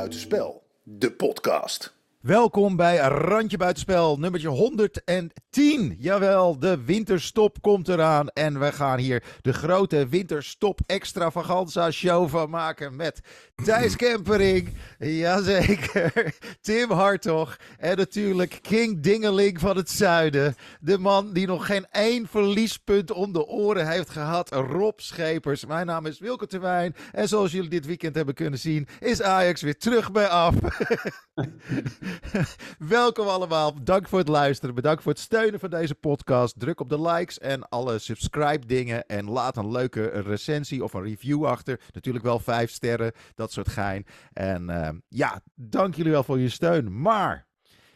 Buitenspel, de podcast. Welkom bij Randje Buitenspel, nummertje 110. Jawel, de winterstop komt eraan. En we gaan hier de grote winterstop extravaganza show van maken met Thijs Kempering. Jazeker, Tim Hartog. En natuurlijk King Dingeling van het zuiden. De man die nog geen één verliespunt om de oren heeft gehad. Rob Schepers. Mijn naam is Wilke Terwijn. En zoals jullie dit weekend hebben kunnen zien, is Ajax weer terug bij af. Welkom allemaal. Dank voor het luisteren. Bedankt voor het steunen van deze podcast. Druk op de likes en alle subscribe dingen. En laat een leuke recensie of een review achter. Natuurlijk wel vijf sterren. Dat soort gein. En uh, ja, dank jullie wel voor je steun. Maar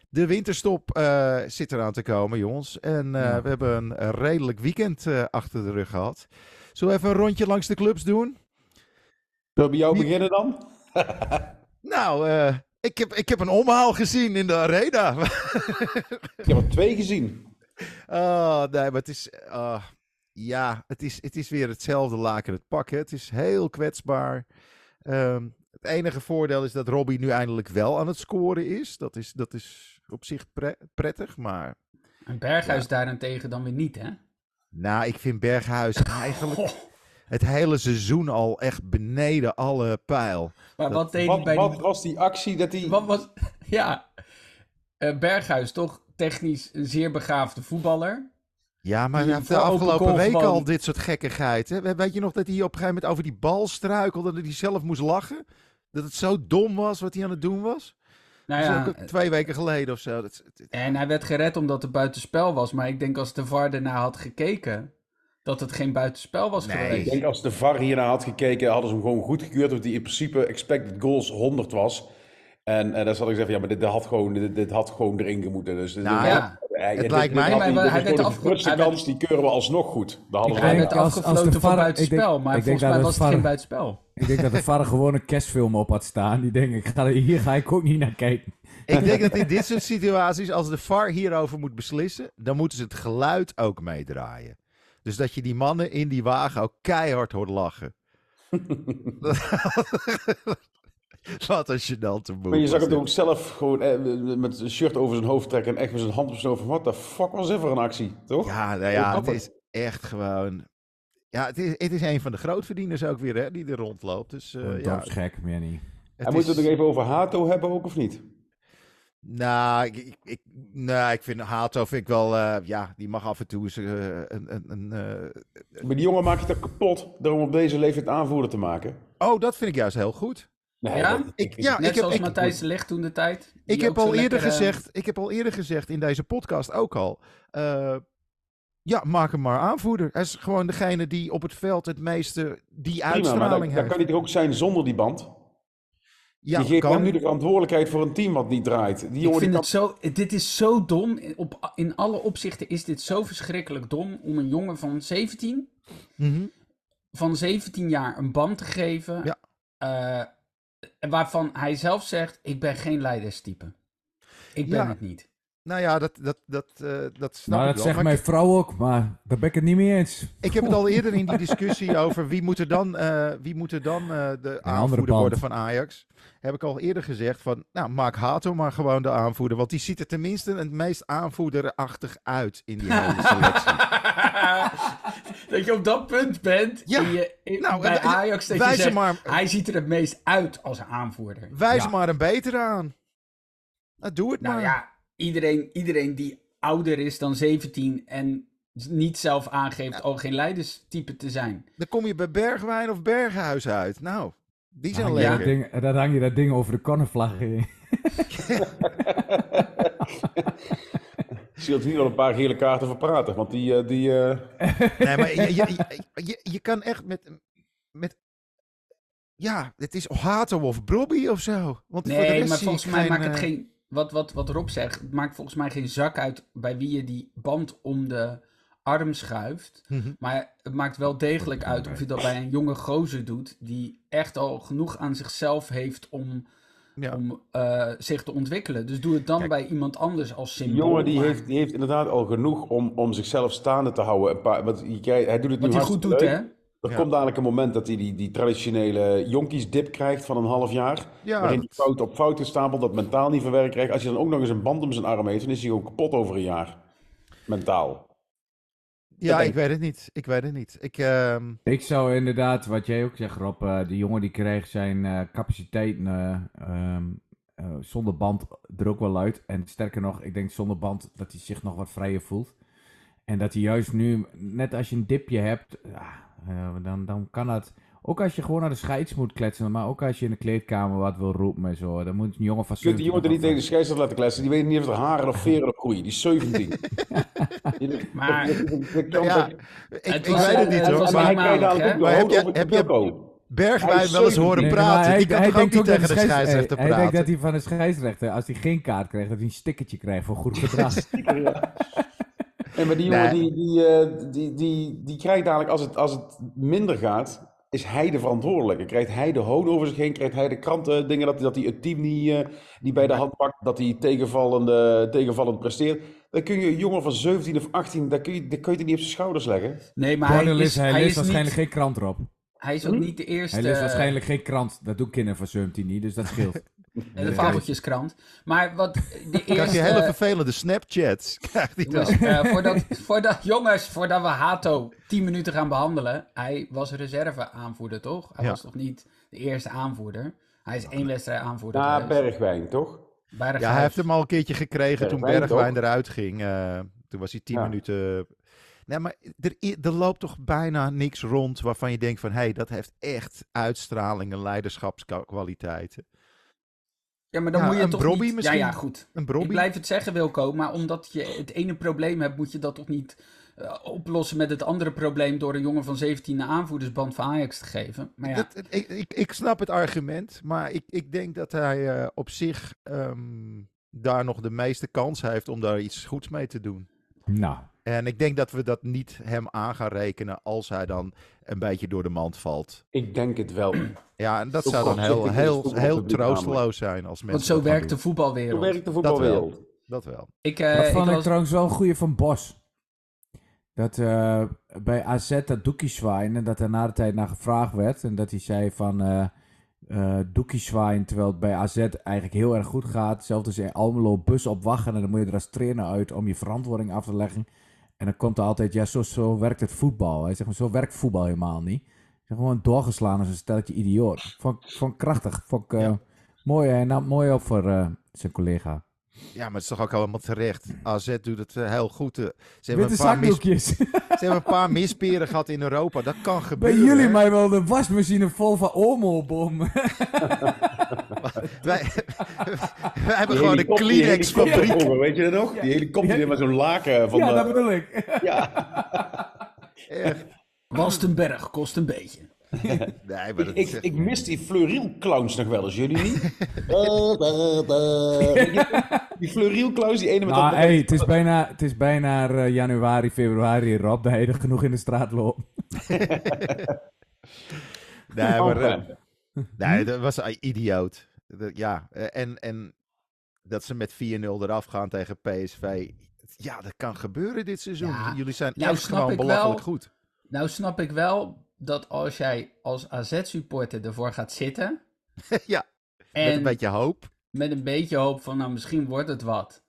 de winterstop uh, zit eraan te komen, jongens. En ja. we hebben een redelijk weekend achter de rug gehad. Zullen we even een rondje langs de clubs doen? Zullen we bij jou beginnen dan? nou, ik heb, ik heb een omhaal gezien in de arena. ik heb er twee gezien. Oh, nee, maar het is... Uh, ja, het is, het is weer hetzelfde laken het pakken. Het is heel kwetsbaar. Um, het enige voordeel is dat Robbie nu eindelijk wel aan het scoren is. Dat is, dat is op zich pre prettig, maar... En Berghuis ja. daarentegen dan weer niet, hè? Nou, ik vind Berghuis eigenlijk... Oh het hele seizoen al echt beneden alle pijl. Maar wat dat, deed wat, bij wat die... was die actie dat hij... Wat was... Ja, uh, Berghuis toch technisch een zeer begaafde voetballer. Ja, maar hij heeft de afgelopen week van... al dit soort gekkigheid. Hè? Weet je nog dat hij op een gegeven moment over die bal struikelde en dat hij zelf moest lachen? Dat het zo dom was wat hij aan het doen was? Nou ja, ook twee weken geleden of zo. Dat, en hij werd gered omdat het buitenspel was. Maar ik denk als de VAR ernaar had gekeken, dat het geen buitenspel was nee, geweest. Ik denk als de VAR hiernaar had gekeken, hadden ze hem gewoon goedgekeurd. Dat hij in principe expected goals 100 was. En, en dan zal ik zeggen, ja, maar dit, dit, had, gewoon, dit, dit had gewoon erin gemoeten. Dus, nou, ja, het lijkt mij... Hij werd afge... kans, die keuren we alsnog goed. Hadden hij werd afgefloten voor buitenspel, maar volgens mij was het geen buitenspel. Ik denk dat de VAR gewoon een kerstfilm op had staan. Die denk ik, ga, hier ga ik ook niet naar kijken. Ik denk dat in dit soort situaties, als de VAR hierover moet beslissen, dan moeten ze het geluid ook meedraaien. Dus dat je die mannen in die wagen ook keihard hoort lachen. Wat een gênante. Maar je zag hem ook zelf gewoon eh, met een shirt over zijn hoofd trekken en echt met zijn hand op zijn hoofd. Wat de fuck was dit voor een actie, toch? Ja, nou ja, het is echt gewoon... Ja, het is, het is een van de grootverdieners ook weer, hè, die er rondloopt. Dus, uh, ja, gek, meer niet. En moeten we het nog even over Hato hebben ook, of niet? Nou, ik, ik, nou, ik vind Hato vind ik wel, uh, ja, die mag af en toe eens uh, een... een, een uh, maar die jongen maakt het toch kapot door om op deze leeftijd aanvoerder te maken? Oh, dat vind ik juist heel goed. Nee, ja? Ik, ja, Net ik zoals heb, Matthijs de toen de tijd. Ik heb, al eerder lekker, gezegd, ik heb al eerder gezegd in deze podcast ook al... ja, maak hem maar aanvoerder. Hij is gewoon degene die op het veld het meeste die Prima, uitstraling heeft. Dan kan hij toch ook zijn zonder die band? Ja, die geeft kan... hem nu de verantwoordelijkheid voor een team wat niet draait. Die jongen ik vind die het zo, dit is zo dom. Op, in alle opzichten is dit zo verschrikkelijk dom om een jongen van 17, mm -hmm. van 17 jaar een band te geven. Ja. Uh, waarvan hij zelf zegt: Ik ben geen leiderstype. Ik ben ja. het niet. Nou ja, dat, dat, dat, uh, dat snap nou, ik dat wel. zegt maar mijn ik, vrouw ook, maar daar ben ik het niet mee eens. Ik heb het al eerder in die discussie over wie moet er dan, uh, wie moet er dan uh, de aanvoerder worden van Ajax. Heb ik al eerder gezegd van, nou maak Hato maar gewoon de aanvoerder. Want die ziet er tenminste het meest aanvoerderachtig uit in die hele selectie. dat je op dat punt bent ja. je, in, nou, bij Ajax. Dat wijs je zegt, maar, hij ziet er het meest uit als aanvoerder. Wijs ja. maar een beter aan. Nou, doe het nou, maar. Ja, iedereen, iedereen die ouder is dan 17 en niet zelf aangeeft al geen leiderstype te zijn. Dan kom je bij Bergwijn of Berghuis uit. Nou, die zijn lekker. Ja. Ding, dan hang je dat ding over de cornervlag in. Ik zie dat hier al een paar gele kaarten voor praten, want die... Uh, die uh... Nee, maar je, je, je, je, kan echt met... met ja, het is Hato of Brobby of zo. Want nee, voor de rest maar volgens mij geen, maakt het uh... geen... Wat, wat, wat Rob zegt, het maakt volgens mij geen zak uit bij wie je die band om de arm schuift. Mhm. Maar het maakt wel degelijk uit of je dat bij een jonge gozer doet... die echt al genoeg aan zichzelf heeft om, ja. om uh, zich te ontwikkelen. Dus doe het dan Kijk, bij iemand anders als symbool. Die jongen die maar... heeft, die heeft inderdaad al genoeg om, om zichzelf staande te houden. Een paar, want hij, hij doet het Wat nu hij goed doet, leuk. hè? Er Ja. komt dadelijk een moment dat hij die, die traditionele jonkies-dip krijgt van een half jaar. Ja, waarin hij fout op fout gestapeld, dat mentaal niet verwerkt krijgt. Als je dan ook nog eens een band om zijn arm heeft, dan is hij gewoon kapot over een jaar. Mentaal. Ja, ik weet het niet. Ik weet het niet. Ik, ehm, Ik zou inderdaad, wat jij ook zegt Rob, eh, die jongen die kreeg zijn eh, capaciteiten eh, ehm, eh, zonder band er ook wel uit. En sterker nog, ik denk zonder band dat hij zich nog wat vrijer voelt. En dat hij juist nu, net als je een dipje hebt, ja, eh, dan, dan kan dat... Ook als je gewoon naar de scheids moet kletsen, maar ook als je in de kleedkamer wat wil roepen en zo. Dan moet een jongen van Je kunt die 17 jongen er niet tegen de scheidsrechter laten kletsen. Die weet niet of er haren of veren op groeien. Die is 17. Die- Maar- kan- ik, Het weet het eh, niet het hoor. Maar hij eenmalig, dadelijk ook de heb je-. Bergwijn wel eens horen 17. Nee, maar praten. hij- die kan hij toch ook niet tegen de scheids- scheidsrechter hij, hij denkt dat praten? hij van de scheidsrechter, als hij geen kaart krijgt, dat hij een stickertje krijgt voor goed gedrag. Nee, maar die jongen Nee. die, die, eh, die, die, die krijgt dadelijk, als het, als het minder gaat, is hij de verantwoordelijke. Krijgt hij de hoon over zich heen, krijgt hij de kranten dingen dat, dat hij het team niet, eh, niet bij de hand pakt, dat hij tegenvallend, tegenvallend presteert. Dan kun je een jongen van 17 of 18, daar kun je, daar kun je het niet op zijn schouders leggen. Nee, maar hij is, leest, hij hij leest is waarschijnlijk niet, geen krant erop. hij is ook niet de eerste... Hij leest waarschijnlijk geen krant. Dat doen kinderen van 17 niet, dus dat scheelt. de fabeltjeskrant. Maar wat de Krijg je eerste... hele vervelende Snapchats. Krijgt hij dan. Jongens, eh, voordat, voordat, jongens, voordat we Hato 10 minuten gaan behandelen. Hij was reserve aanvoerder, toch? Hij Ja. was nog niet de eerste aanvoerder. Hij is één wedstrijd aanvoerder. Na geweest. Bergwijn, toch? Berghuis. Ja, hij heeft hem al een keertje gekregen toen Bergwijn Bergwijn toch? eruit ging. Eh, toen was hij tien Ja. minuten... Nee, maar er, er loopt toch bijna niks rond waarvan je denkt van... hé, hey, dat heeft echt uitstraling en leiderschapskwaliteiten. Ja, maar dan Ja, moet je een toch Brobby niet... misschien? Ja, ja, goed. Een Ik blijf het zeggen, Wilco, maar omdat je het ene probleem hebt, moet je dat toch niet eh, oplossen met het andere probleem door een jongen van 17 een aanvoerdersband van Ajax te geven. Maar ja, Dat- ik, ik, ik snap het argument, maar ik, ik denk dat hij eh, op zich ehm, daar nog de meeste kans heeft om daar iets goeds mee te doen. nou, En ik denk dat we dat niet hem aan gaan rekenen als hij dan een beetje door de mand valt. Ik denk het wel. Ja, en dat Zo zou dan heel, heel, heel troosteloos zijn als mensen want zo werkt de doen. Zo voetbalwereld. werkt de voetbalwereld. Dat wel. Ik, eh, dat ik vond ik trouwens wel een goeie van Bos. Dat eh, bij AZ dat Doekie zwaaien en dat er na de tijd naar gevraagd werd. En dat hij zei van eh eh Doekie zwaaien terwijl het bij AZ eigenlijk heel erg goed gaat. Zelfs als in Almelo bus op wachten en dan moet je er als trainer uit om je verantwoording af te leggen. En dan komt er altijd, ja zo, zo werkt het voetbal. Hij zegt, maar zo werkt voetbal helemaal niet. Zegt, gewoon doorgeslaan als een stelletje idioot. Vond, ik- vond krachtig. Vond ik, eh, mooi, hij nam het mooi op voor eh, zijn collega. Ja, maar het is toch ook allemaal terecht. AZ doet het eh, heel goed. eh. Ze hebben, Witte een paar mis, zakdoekjes. ze hebben een paar misperen gehad in Europa. Dat kan Bij gebeuren. jullie hè. mij wel de wasmachine vol van Omo-bom. Wij, wij hebben Die gewoon een helikopter- die Kleenex helikopter fabriek. vroeger, weet je dat nog? Die helikopter die met zo'n laken van ja, de... dat bedoel ik. Echt. Walstenberg kost een beetje. Nee, maar Ik, dat ik, is echt- ik mis die fleurielclowns nog wel eens, jullie niet? Die fleurielclowns, die ene met Nou, dat... hey, het is bijna, het is bijna eh, januari, februari, Rob. Dat je er genoeg in de straat loopt. Nee, maar, eh, nee, dat was een idioot. Dat- Ja, eh, en, en dat ze met 4-0 eraf gaan tegen PSV. Ja, dat kan gebeuren dit seizoen. Ja, Jullie zijn nou echt snap gewoon ik belachelijk wel. goed. Nou snap ik wel dat als jij als AZ-supporter ervoor gaat zitten... ja, en met een beetje hoop. met een beetje hoop van, nou, misschien wordt het wat.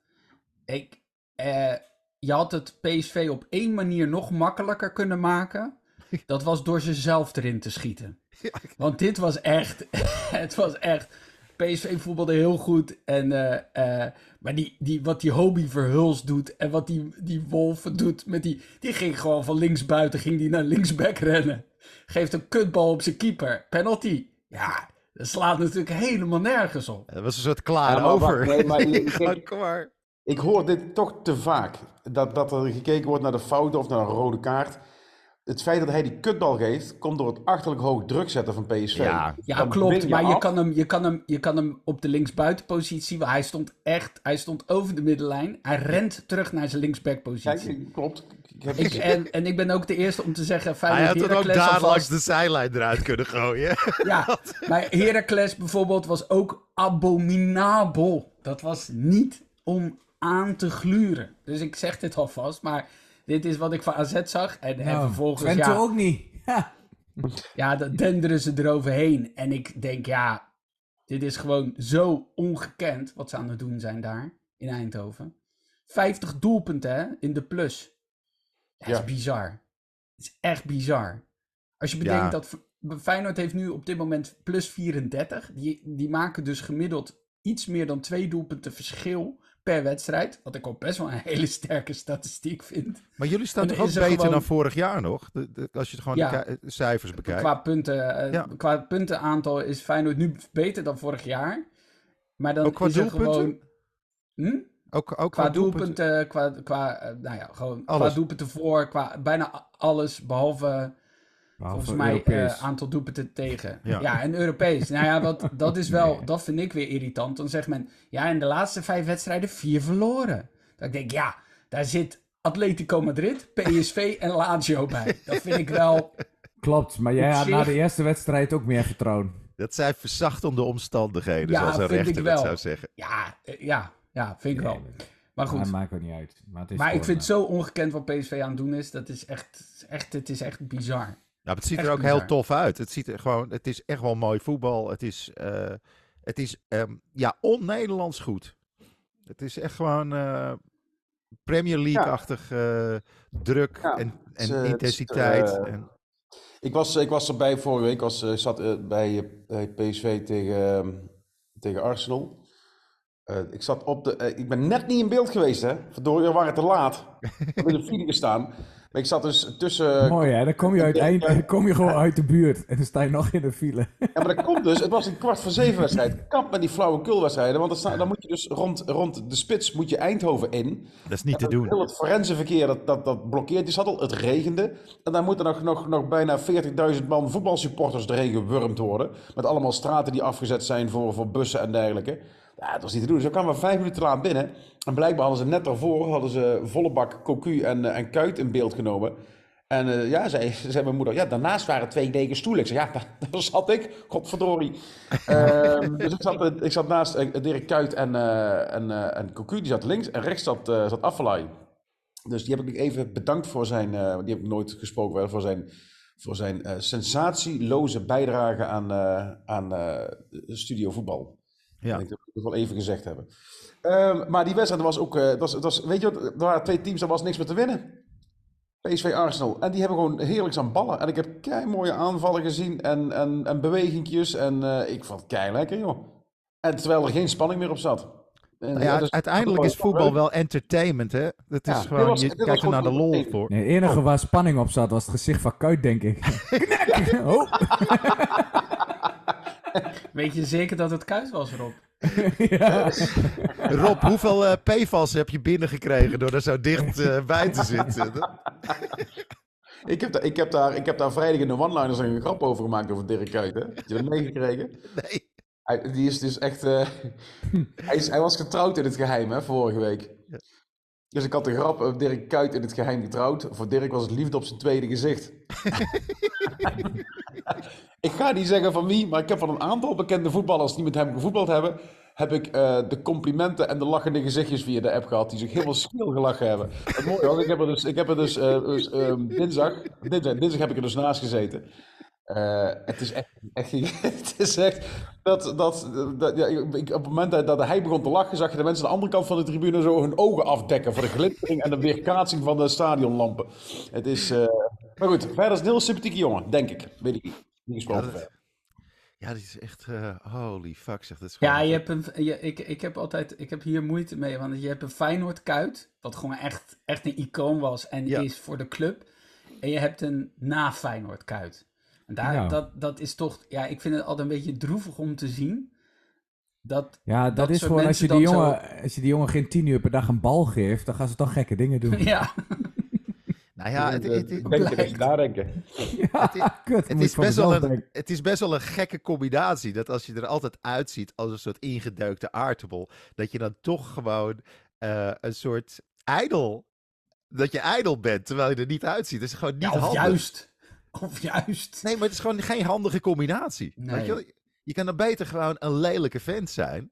Ik, eh, je had het PSV op één manier nog makkelijker kunnen maken. Dat was door ze zelf erin te schieten. Want dit was echt, het was echt, PSV voetbalde heel goed. En, eh, eh, maar die, die, wat die Hobie Verhuls doet en wat die, die Wolfen doet, met die, die ging gewoon van linksbuiten ging die naar linksback rennen. Geeft een kutbal op zijn keeper. Penalty. Ja, dat slaat natuurlijk helemaal nergens op. Dat was een soort klaar Ja, over. wacht, nee, maar. Ik hoor dit toch te vaak. Dat, dat er gekeken wordt naar de fouten of naar een rode kaart. Het feit dat hij die kutbal geeft, komt door het achterlijk hoog druk zetten van PSV. Ja. Ja, klopt. maar je kan, hem, je, kan hem, je kan hem op de linksbuitenpositie. Hij stond echt. Hij stond over de middenlijn. Hij rent terug naar zijn Kijk, linksbackpositie. klopt. Ik heb Ik, en, en ik ben ook de eerste om te zeggen. Hij Feyenoord had het ook daar alvast- langs de zijlijn eruit kunnen gooien. Ja, maar Heracles bijvoorbeeld was ook abominabel. Dat was niet om aan te gluren. Dus ik zeg dit alvast. Maar dit is wat ik van AZ zag. En, en Nou, vervolgens. Twente Ja, ook niet. Ja. Ja, dan denderen ze eroverheen. En ik denk, ja, dit is gewoon zo ongekend wat ze aan het doen zijn daar in Eindhoven. 50 doelpunten hè, in de plus. Dat is Ja. bizar. Dat is echt bizar. Als je bedenkt Ja. dat Feyenoord heeft nu op dit moment plus 34. Die, die maken dus gemiddeld iets meer dan twee doelpunten verschil per wedstrijd. Wat ik ook best wel een hele sterke statistiek vind. Maar jullie staan toch ook er beter gewoon- dan vorig jaar nog? De- de- als je gewoon Ja. de cijfers bekijkt. Qua, punten, eh, Ja. qua puntenaantal is Feyenoord nu beter dan vorig jaar. Maar dan Ook qua is doelpunten? gewoon... Hm? Ook, ook Qua doelpunten. doelpunten, qua, qua, eh, nou ja, gewoon qua doelpunten voor, qua bijna alles, behalve Behalve volgens mij eh aantal doelpunten tegen. Ja. Ja, en Europees. nou ja, wat, dat is wel, dat vind ik weer irritant. Dan zegt men, ja, in de laatste vijf wedstrijden vier verloren. Dat ik denk, ja, daar zit Atletico Madrid, PSV en Lazio bij. Dat vind ik wel, Klopt, maar jij had na de eerste wedstrijd ook meer vertrouwen. Dat zijn verzachtende omstandigheden, Ja, zoals een vind ik rechter dat wel. zou zeggen. ja, eh, ja, ja, vind ik wel. Maar goed, Dat maakt ook niet uit. Maar, het is maar ik vind het eh, zo ongekend wat PSV aan het doen is. Dat is echt, echt het is echt bizar. Nou, maar het ziet er ook heel tof uit. Het, ziet er gewoon, het is echt wel mooi voetbal. Het is, eh, het is ehm, ja, on-Nederlands goed. Het is echt gewoon eh, Premier League-achtig eh, druk Ja, en, en het intensiteit. en, Ik was, ik was erbij vorige week. Ik was, zat bij, bij PSV tegen, ehm, tegen Arsenal. Eh, ik, zat op de, eh, ik ben net niet in beeld geweest, hè? Verdorie, we waren te laat. Ik heb in de file gestaan. Maar ik zat dus tussen... Mooi hè, dan kom je, uit, dan kom je gewoon uit de buurt en dan sta je nog in de file. Ja, maar dat komt dus. Het was een kwart voor zeven wedstrijd. Kap met die flauwekulwedstrijden. Want dan, sta- dan moet je dus rond, rond de spits moet je Eindhoven in. dat is niet te Heel doen. het forensenverkeer dat, dat, dat blokkeert die zadel. Het regende. En dan moeten nog, nog, nog bijna 40.000 man voetbalsupporters erheen gewurmd worden. Met allemaal straten die afgezet zijn voor, voor bussen en dergelijke. Ja, dat was niet te doen. We kwamen vijf minuten te laat binnen. En blijkbaar hadden ze net daarvoor hadden ze volle bak cocu en, eh, en kuit in beeld genomen. En eh, ja, zei, zei mijn moeder, ja, daarnaast waren twee lege stoelen. Ik zei, ja, daar, daar zat ik. Godverdorie. Ehm, dus ik zat, eh, ik zat naast Dirk Kuit en, en, en Cocu, die zat links. En rechts zat, zat Affelay. Dus die heb ik even bedankt voor zijn, die heb ik nooit gesproken, wel, voor zijn, voor zijn sensatieloze bijdrage aan, aan Studio Voetbal. Ja. Het wel even gezegd hebben. Ehm, maar die wedstrijd was ook, eh, het was, was, weet je wat, er waren twee teams, daar was niks meer te winnen. PSV Arsenal. En die hebben gewoon heerlijk aan ballen. En ik heb kei mooie aanvallen gezien en, en, en bewegingjes. En eh, ik vond het kei lekker, joh. En terwijl er geen spanning meer op zat. En, Nou ja, dus- uiteindelijk is voetbal wel entertainment, hè? Het is Ja, gewoon, was- je kijkt er naar de lol voor. Nee, het enige waar spanning op zat was het gezicht van Kuit, denk ik. Knek! Oh. Weet je zeker dat het kuis was, Rob? ja. Rob, hoeveel eh PFAS heb je binnengekregen door er zo dicht eh, bij te zitten? Ik heb, daar, ik, heb daar, ik heb daar vrijdag in de one-liners een grap over gemaakt over Dirk Kuyt. Hè? Heb je dat meegekregen? Nee. Hij, die is dus echt... eh, hij, is, hij was getrouwd in het geheim, hè, vorige week. Dus ik had de grap, eh, Dirk Kuyt in het geheim getrouwd. Voor Dirk was het liefde op zijn tweede gezicht. ik ga niet zeggen van wie, maar ik heb van een aantal bekende voetballers die met hem gevoetbald hebben, heb ik eh, de complimenten en de lachende gezichtjes via de app gehad, die zich helemaal schil gelachen hebben. Het mooie ik heb er dus, ik heb er dus, eh, dus, ehm, dinsdag, dinsdag, dinsdag heb ik er dus naast gezeten. Eh, het is echt, echt, het is echt, dat, dat, dat ja, ik, op het moment dat, dat hij begon te lachen, zag je de mensen aan de andere kant van de tribune zo hun ogen afdekken voor de glittering en de weerkaatsing van de stadionlampen. Het is, eh, maar goed, verder is het een heel sympathieke jongen, denk ik. Weet ik niet. Niet gesproken Ja. Ja, dit is echt, eh, holy fuck, zeg. Dat is Ja, je hebt een, je, ik, ik heb altijd, ik heb hier moeite mee, want je hebt een Feyenoord kuit, wat gewoon echt, echt een icoon was en Ja. is voor de club. En je hebt een na Feyenoord kuit. En daar, Ja. dat, dat is toch, ja, ik vind het altijd een beetje droevig om te zien. Dat, Ja, dat, Dat is gewoon als je, die jongen, als je die jongen geen tien uur per dag een bal geeft, dan gaan ze toch gekke dingen doen. ja, Nou ja, het, het, het- Denken, denken, nadenken. Ja, kut, het is best wel een, denken. het is best wel een gekke combinatie. Dat als je er altijd uitziet als een soort ingedeukte aardappel, dat je dan toch gewoon eh, een soort ijdel, dat je ijdel bent, terwijl je er niet uitziet. Dat is gewoon niet ja, of handig. juist. Of juist. Nee, maar het is gewoon geen handige combinatie. Nee. Weet je, wel? je kan dan beter gewoon een lelijke vent zijn,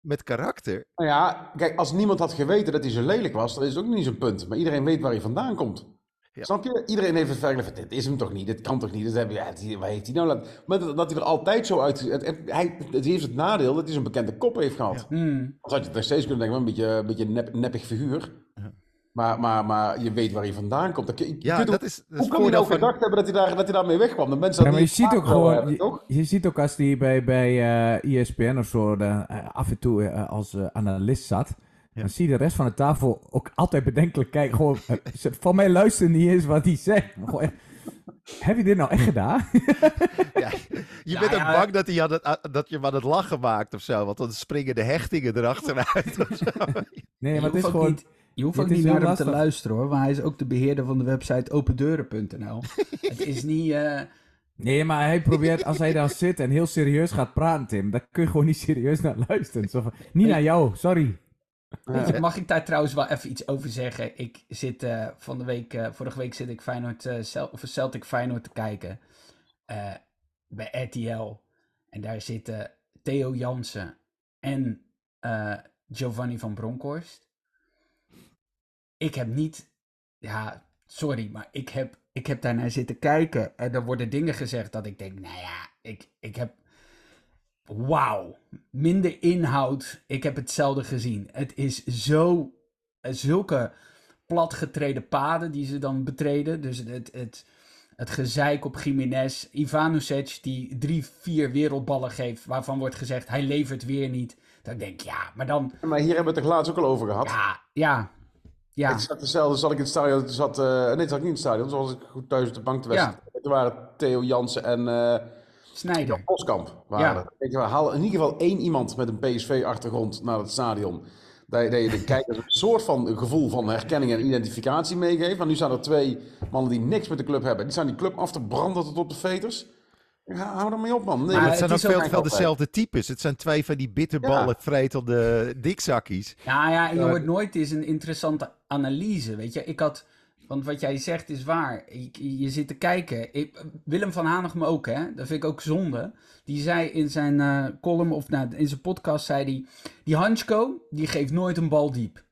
met karakter. Nou ja, kijk, als niemand had geweten dat hij zo lelijk was, dan is het ook niet zo'n punt. Maar iedereen weet waar hij vandaan komt. Ja. Snap je? Iedereen heeft het van, dit is hem toch niet, dit kan toch niet, dit heb je, ja, waar heeft hij nou laten... Maar dat, dat hij er altijd zo uit... Het, hij, het heeft het nadeel dat hij zo'n bekende kop heeft gehad. Hmm. Anders had je nog steeds kunnen denken, een beetje, een beetje nep, neppig figuur. Maar, maar, maar je weet waar hij vandaan komt. Je- je Ja, dat ook- is, dat hoe kan hij voordeel nou van... gedacht hebben dat hij, daar, dat hij daarmee wegkwam? De mensen Ja, maar je dat ziet ook gewoon, hebben, je, je ziet ook als die bij, bij eh ESPN of zo eh, af en toe eh, als eh, analist zat, dan zie je de rest van de tafel ook altijd bedenkelijk kijken. Gewoon, eh, van mij luisteren niet eens wat hij zegt. Gewoon heb je dit nou echt gedaan? Ja, je Ja, bent ook ja. bang dat, hij aan het, dat je hem aan het lachen maakt of zo. Want dan springen de hechtingen erachteruit. of zo. Nee, Je maar het is ook gewoon... niet, je hoeft dit ook niet naar hem te luisteren hoor, want hij is ook de beheerder van de website opendeuren.nl. het is niet... eh, Nee, maar hij probeert, als hij dan zit en heel serieus gaat praten, Tim, dan kun je gewoon niet serieus naar luisteren. Zo van, niet naar jou, sorry. Je, mag ik daar trouwens wel even iets over zeggen? Ik zit eh, van de week, eh, vorige week zit ik Feyenoord, eh, Cel- of Celtic Feyenoord te kijken eh, bij RTL. En daar zitten Theo Jansen en eh, Giovanni van Bronckhorst. Ik heb niet, ja, sorry, maar ik heb, ik heb daarnaar zitten kijken. En er worden dingen gezegd dat ik denk, nou ja, ik, ik heb wauw, minder inhoud. Ik heb hetzelfde gezien. Het is zo, zulke platgetreden paden die ze dan betreden. Dus het, het, het gezeik op Jiménez. Ivanovic die drie, vier wereldballen geeft, waarvan wordt gezegd hij levert weer niet. Dan denk ik, ja, maar dan, Maar hier hebben we het er laatst ook al over gehad. ja, ja, ja. Het zat hetzelfde, zat ik in het stadion, zat, eh, nee, zat ik niet in het stadion, was ik goed thuis op de bank te wedstrijd. Toen waren Theo Jansen en eh Snijder. Boskamp. Waren Ja. haal in ieder geval één iemand met een PSV-achtergrond naar het stadion. Dat, je de kijkers een soort van gevoel van herkenning en identificatie meegeeft. Want nu staan er twee mannen die niks met de club hebben. Die staan die club af te branden tot op de veters. Ja, hou er mee op, man. Nee, Maar Maar maar het zijn het ook veel te veel dezelfde types. Het zijn twee van die bitterballen vretelde dikzakkies. Ja, ja, en je Ja. hoort nooit eens een interessante analyse, weet je. Ik had, want wat jij zegt is waar. Je, zit te kijken. Willem van Hanegem ook, hè. Dat vind ik ook zonde. Die zei in zijn eh, column, of nou, in zijn podcast, zei hij... Die Hansko, die geeft nooit een bal diep.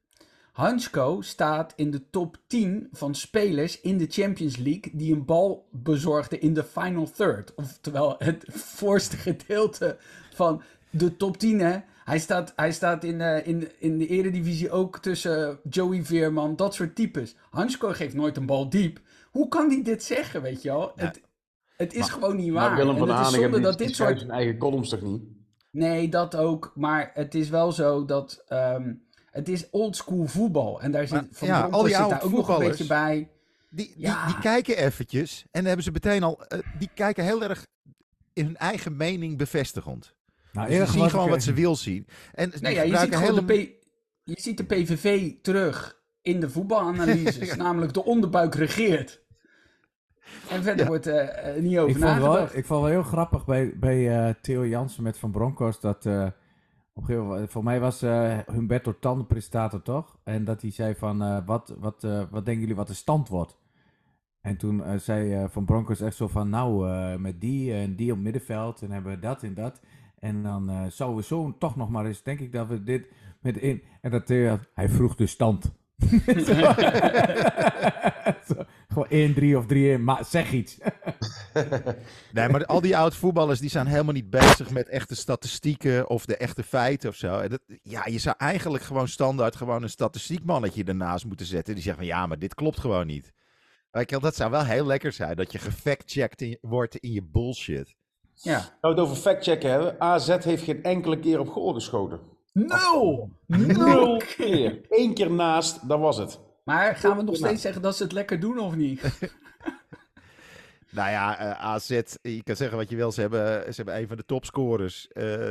Hansko staat in de top 10 van spelers in de Champions League die een bal bezorgden in de final third. Oftewel het voorste gedeelte van de top 10. Hè? Hij staat, hij staat in, eh, in, in de eredivisie ook tussen Joey Veerman, dat soort types. Hansko geeft nooit een bal diep. Hoe kan hij dit zeggen, weet je wel? Het, het is gewoon niet waar. maar Willem van Hanegem, die, dat die dit soort... zijn eigen columns toch niet? Nee, dat ook. Maar het is wel zo dat... ehm, het is oldschool voetbal. En daar zit Maar, Van ja, al die zit daar ook nog een beetje bij. Die, die, Ja. die kijken eventjes en dan hebben ze meteen al... eh, die kijken heel erg in hun eigen mening bevestigend. Nou, Dus ze zien gewoon wat ze wil zien. En Nee, ja, je, ziet hele... de P- je ziet de PVV terug in de voetbalanalyses. Namelijk de onderbuik regeert. En verder Ja. wordt er niet over Ik vond, wel, nagedacht. ik vond wel heel grappig bij, bij eh, Theo Jansen met Van Bronckhorst dat... eh, op een gegeven moment, voor mij was eh, Humberto Tan de presentator, toch? En dat hij zei van, eh, wat, wat, eh, wat denken jullie wat de stand wordt? En toen eh, zei eh, Van Bronckhorst echt zo van, nou, eh, met die en die op middenveld en hebben we dat en dat. En dan eh, zouden we zo toch nog maar eens, denk ik dat we dit met in... En dat Theo, hij vroeg de stand. Zo. Gewoon 1-3 of 3-1, maar zeg iets. Nee, maar al die oud voetballers die zijn helemaal niet bezig met echte statistieken of de echte feiten of zo. En dat, ja, je zou eigenlijk gewoon standaard gewoon een statistiekmannetje ernaast moeten zetten. Die zegt van ja, maar dit klopt gewoon niet. Dat zou wel heel lekker zijn, dat je gefactcheckt in, wordt in je bullshit. Ja. Nou, we het over factchecken hebben. AZ heeft geen enkele keer op goal geschoten. Nul! Nul keer. Eén keer naast, dat was het. Maar gaan we nog steeds zeggen dat ze het lekker doen of niet? Nou ja, eh, AZ, je kan zeggen wat je wil, ze hebben, ze hebben een van de topscorers. eh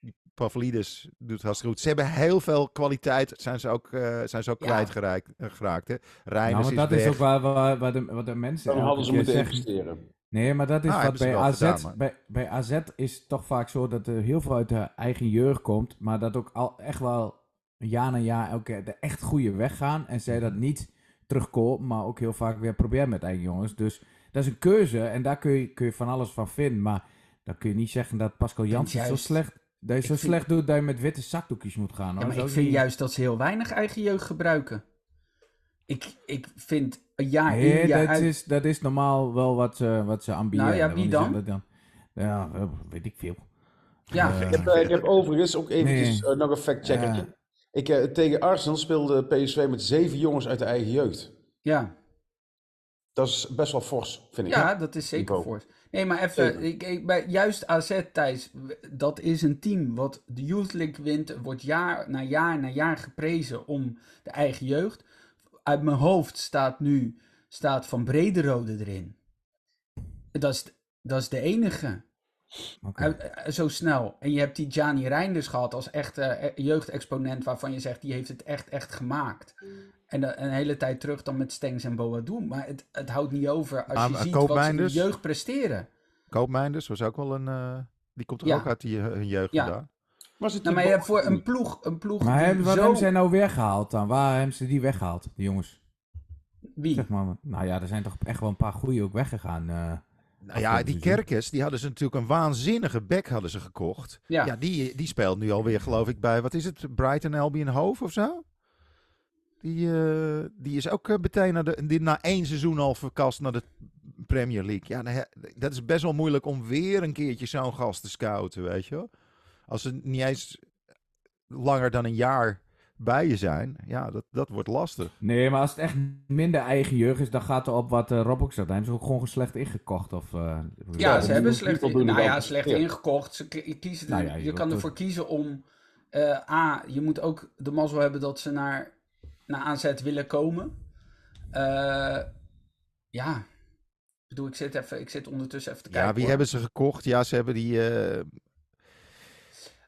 die Pavlidis doet hartstikke goed. Ze hebben heel veel kwaliteit, zijn ze ook, eh, zijn ze ook Ja. kwijtgeraakt eh, geraakt. Hè. Nou, maar dat is ook waar, waar, waar, de, waar de mensen Dan hadden ze moeten zeggen- investeren. Nee, maar dat is Ah, wat bij AZ, gedaan, bij, bij AZ is toch vaak zo dat er heel veel uit de eigen jeugd komt, maar dat ook al echt wel jaar na jaar elke keer de echt goede weg gaan en zij dat niet terugkomen, maar ook heel vaak weer proberen met eigen jongens. Dus dat is een keuze en daar kun je, kun je van alles van vinden, maar dan kun je niet zeggen dat Pascal Jansen zo slecht, dat je zo vind- slecht doet dat je met witte zakdoekjes moet gaan. Hoor. Ja, maar ik vind niet- juist dat ze heel weinig eigen jeugd gebruiken. Ik, ik vind jaar Nee, in, jaar dat, uit... is, dat is normaal wel wat ze, wat ze ambiëren. Nou ja, wie dan? Ja, eh, weet ik veel. Ja, Eh, Ik heb, eh, ik heb overigens ook eventjes Nee. nog een fact-checkertje. Ja. Ik, tegen Arsenal speelde PSV met zeven jongens uit de eigen jeugd. ja. Dat is best wel fors, vind ik. Ja, dat is zeker Niveau. voor. Nee, maar even, ik, ik, bij, juist AZ, Thijs, dat is een team wat de Youth League wint, wordt jaar na jaar na jaar geprezen om de eigen jeugd. Uit mijn hoofd staat nu, staat Van Brederode erin. Dat is, dat is de enige. Eh, zo snel. En je hebt die Gianni Reinders gehad als echte eh, jeugdexponent waarvan je zegt, die heeft het echt, echt gemaakt. En eh, een hele tijd terug dan met Stengs en Boadou. Maar het, het houdt niet over als je ziet wat ze de jeugd presteren. Koopmijnders was ook wel een... die komt er Ja. ook uit die jeugd Ja. vandaan. Was het Nou, maar je hebt voor een ploeg, een ploeg Maar die hebben, wat zo... hebben zij nou weggehaald dan? Waar hebben ze die weggehaald, die jongens? Wie? Zeg maar, nou ja, er zijn toch echt wel een paar goeie ook weggegaan. eh. Nou ja, die. Kerkers, die hadden ze natuurlijk een waanzinnige back hadden ze gekocht. Ja. Ja, die, die speelt nu alweer, geloof ik, bij, wat is het, Brighton Albion Hove of zo? Die, eh, die is ook eh, meteen na, de, die, na één seizoen al verkast naar de Premier League. Ja, nou ja, dat is best wel moeilijk om weer een keertje zo'n gast te scouten, weet je wel. Als ze niet eens langer dan een jaar bij je zijn, ja, dat, dat wordt lastig. Nee, maar als het echt minder eigen jeugd is, dan gaat er op wat uh, Rob ook zegt. Hebben ze ook gewoon slecht ingekocht. Of, eh, Ja, ze hebben slecht, nou ja, slecht Ja. ingekocht. Ze ki- kiezen Nou ja, je kan ervoor kiezen om... eh, A, je moet ook de mazzel hebben dat ze naar, naar AZ willen komen. Eh, ja, ik bedoel, ik zit, even, ik zit ondertussen even te kijken. Ja, wie hoor. hebben ze gekocht? Ja, ze hebben die...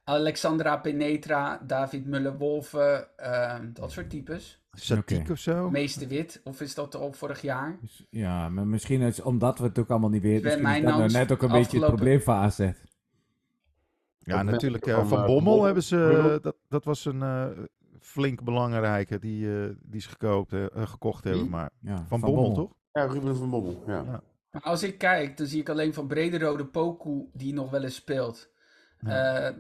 eh, Alexandra Penetra, David Muller-Wolfe, eh, dat soort types. Satiek Oké. of zo? Meeste wit, of is dat al vorig jaar? Dus, ja, maar misschien is omdat we het ook allemaal niet weten. Is dat nou net ook een beetje het probleem van AZ. Ja, natuurlijk. eh, van, van eh, Bommel hebben ze. Bruno. Dat, dat was een eh, flink belangrijke die, eh, die ze gekoopt, eh, eh, gekocht hebben. Maar Ja, van, Bommel, toch? Ja, Ruben van Bommel. Ja. Ja. Maar als ik kijk, dan zie ik alleen van Brederode Poku die nog wel eens speelt. Ja.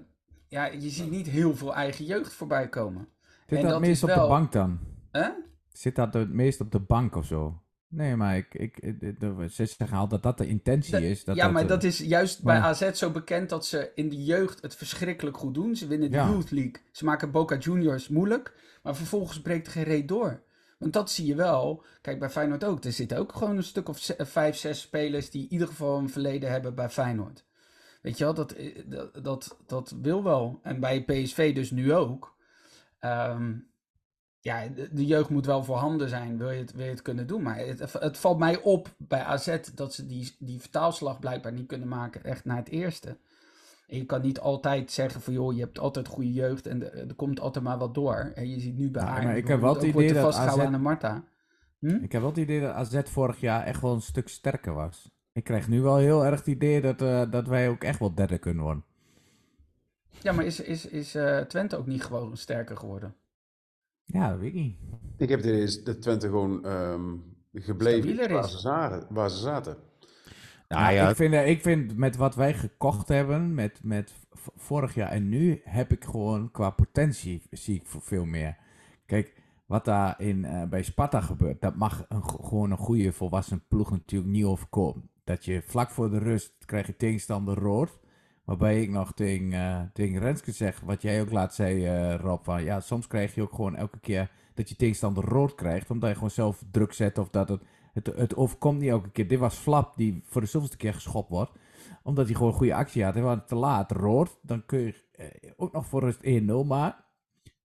Ja, je ziet niet heel veel eigen jeugd voorbij komen. Zit En dat dat meest op wel- de bank dan? Hè? Zit dat het meest op de bank of zo? Nee, maar ik, ik, ze zeggen altijd dat dat de intentie Dat- is. Dat ja, maar eh, dat is juist bij. AZ zo bekend dat ze in de jeugd het verschrikkelijk goed doen. Ze winnen de Ja. Youth League. Ze maken Boca Juniors moeilijk. Maar vervolgens breekt er geen reet door. Want dat zie je wel. Kijk, bij Feyenoord ook. Er zitten ook gewoon een stuk of vijf, zes spelers die in ieder geval een verleden hebben bij Feyenoord. Weet je wel, dat, eh, dat, dat, dat wil wel. En bij PSV dus nu ook. Ehm, ja, de, jeugd moet wel voorhanden zijn, wil je het, wil je het kunnen doen. Maar het, het valt mij op bij AZ dat ze die, die vertaalslag blijkbaar niet kunnen maken echt naar het eerste. En je kan niet altijd zeggen van joh, je hebt altijd goede jeugd en er, er komt altijd maar wat door. En je ziet nu bij Ja, maar ik heb wel het idee dat AZ aan de Marta. Hm? Ik heb wel het idee dat AZ vorig jaar echt wel een stuk sterker was. Ik krijg nu wel heel erg het idee dat, eh, dat wij ook echt wel derde kunnen worden. Ja, maar is, is, is eh, Twente ook niet gewoon sterker geworden? Ja, dat weet ik niet. Ik heb het idee is dat Twente gewoon ehm, gebleven waar ze, zaten, waar ze zaten. Nou ja, ik, vind, eh, ik vind met wat wij gekocht hebben, met, met vorig jaar en nu, heb ik gewoon qua potentie zie ik veel meer. Kijk, wat daar in, eh, bij Sparta gebeurt, dat mag een, gewoon een goede volwassen ploeg natuurlijk niet overkomen. Dat je vlak voor de rust krijg je tegenstander rood. Waarbij ik nog tegen, eh tegen Renske zeg, wat jij ook laat zei, eh, Rob, van ja, soms krijg je ook gewoon elke keer dat je tegenstander rood krijgt, omdat je gewoon zelf druk zet of dat het, het, het overkomt niet elke keer. Dit was Flap die voor de zoveelste keer geschopt wordt, omdat hij gewoon goede actie had. Hij was te laat rood, dan kun je eh, ook nog voor rust 1-0 maken.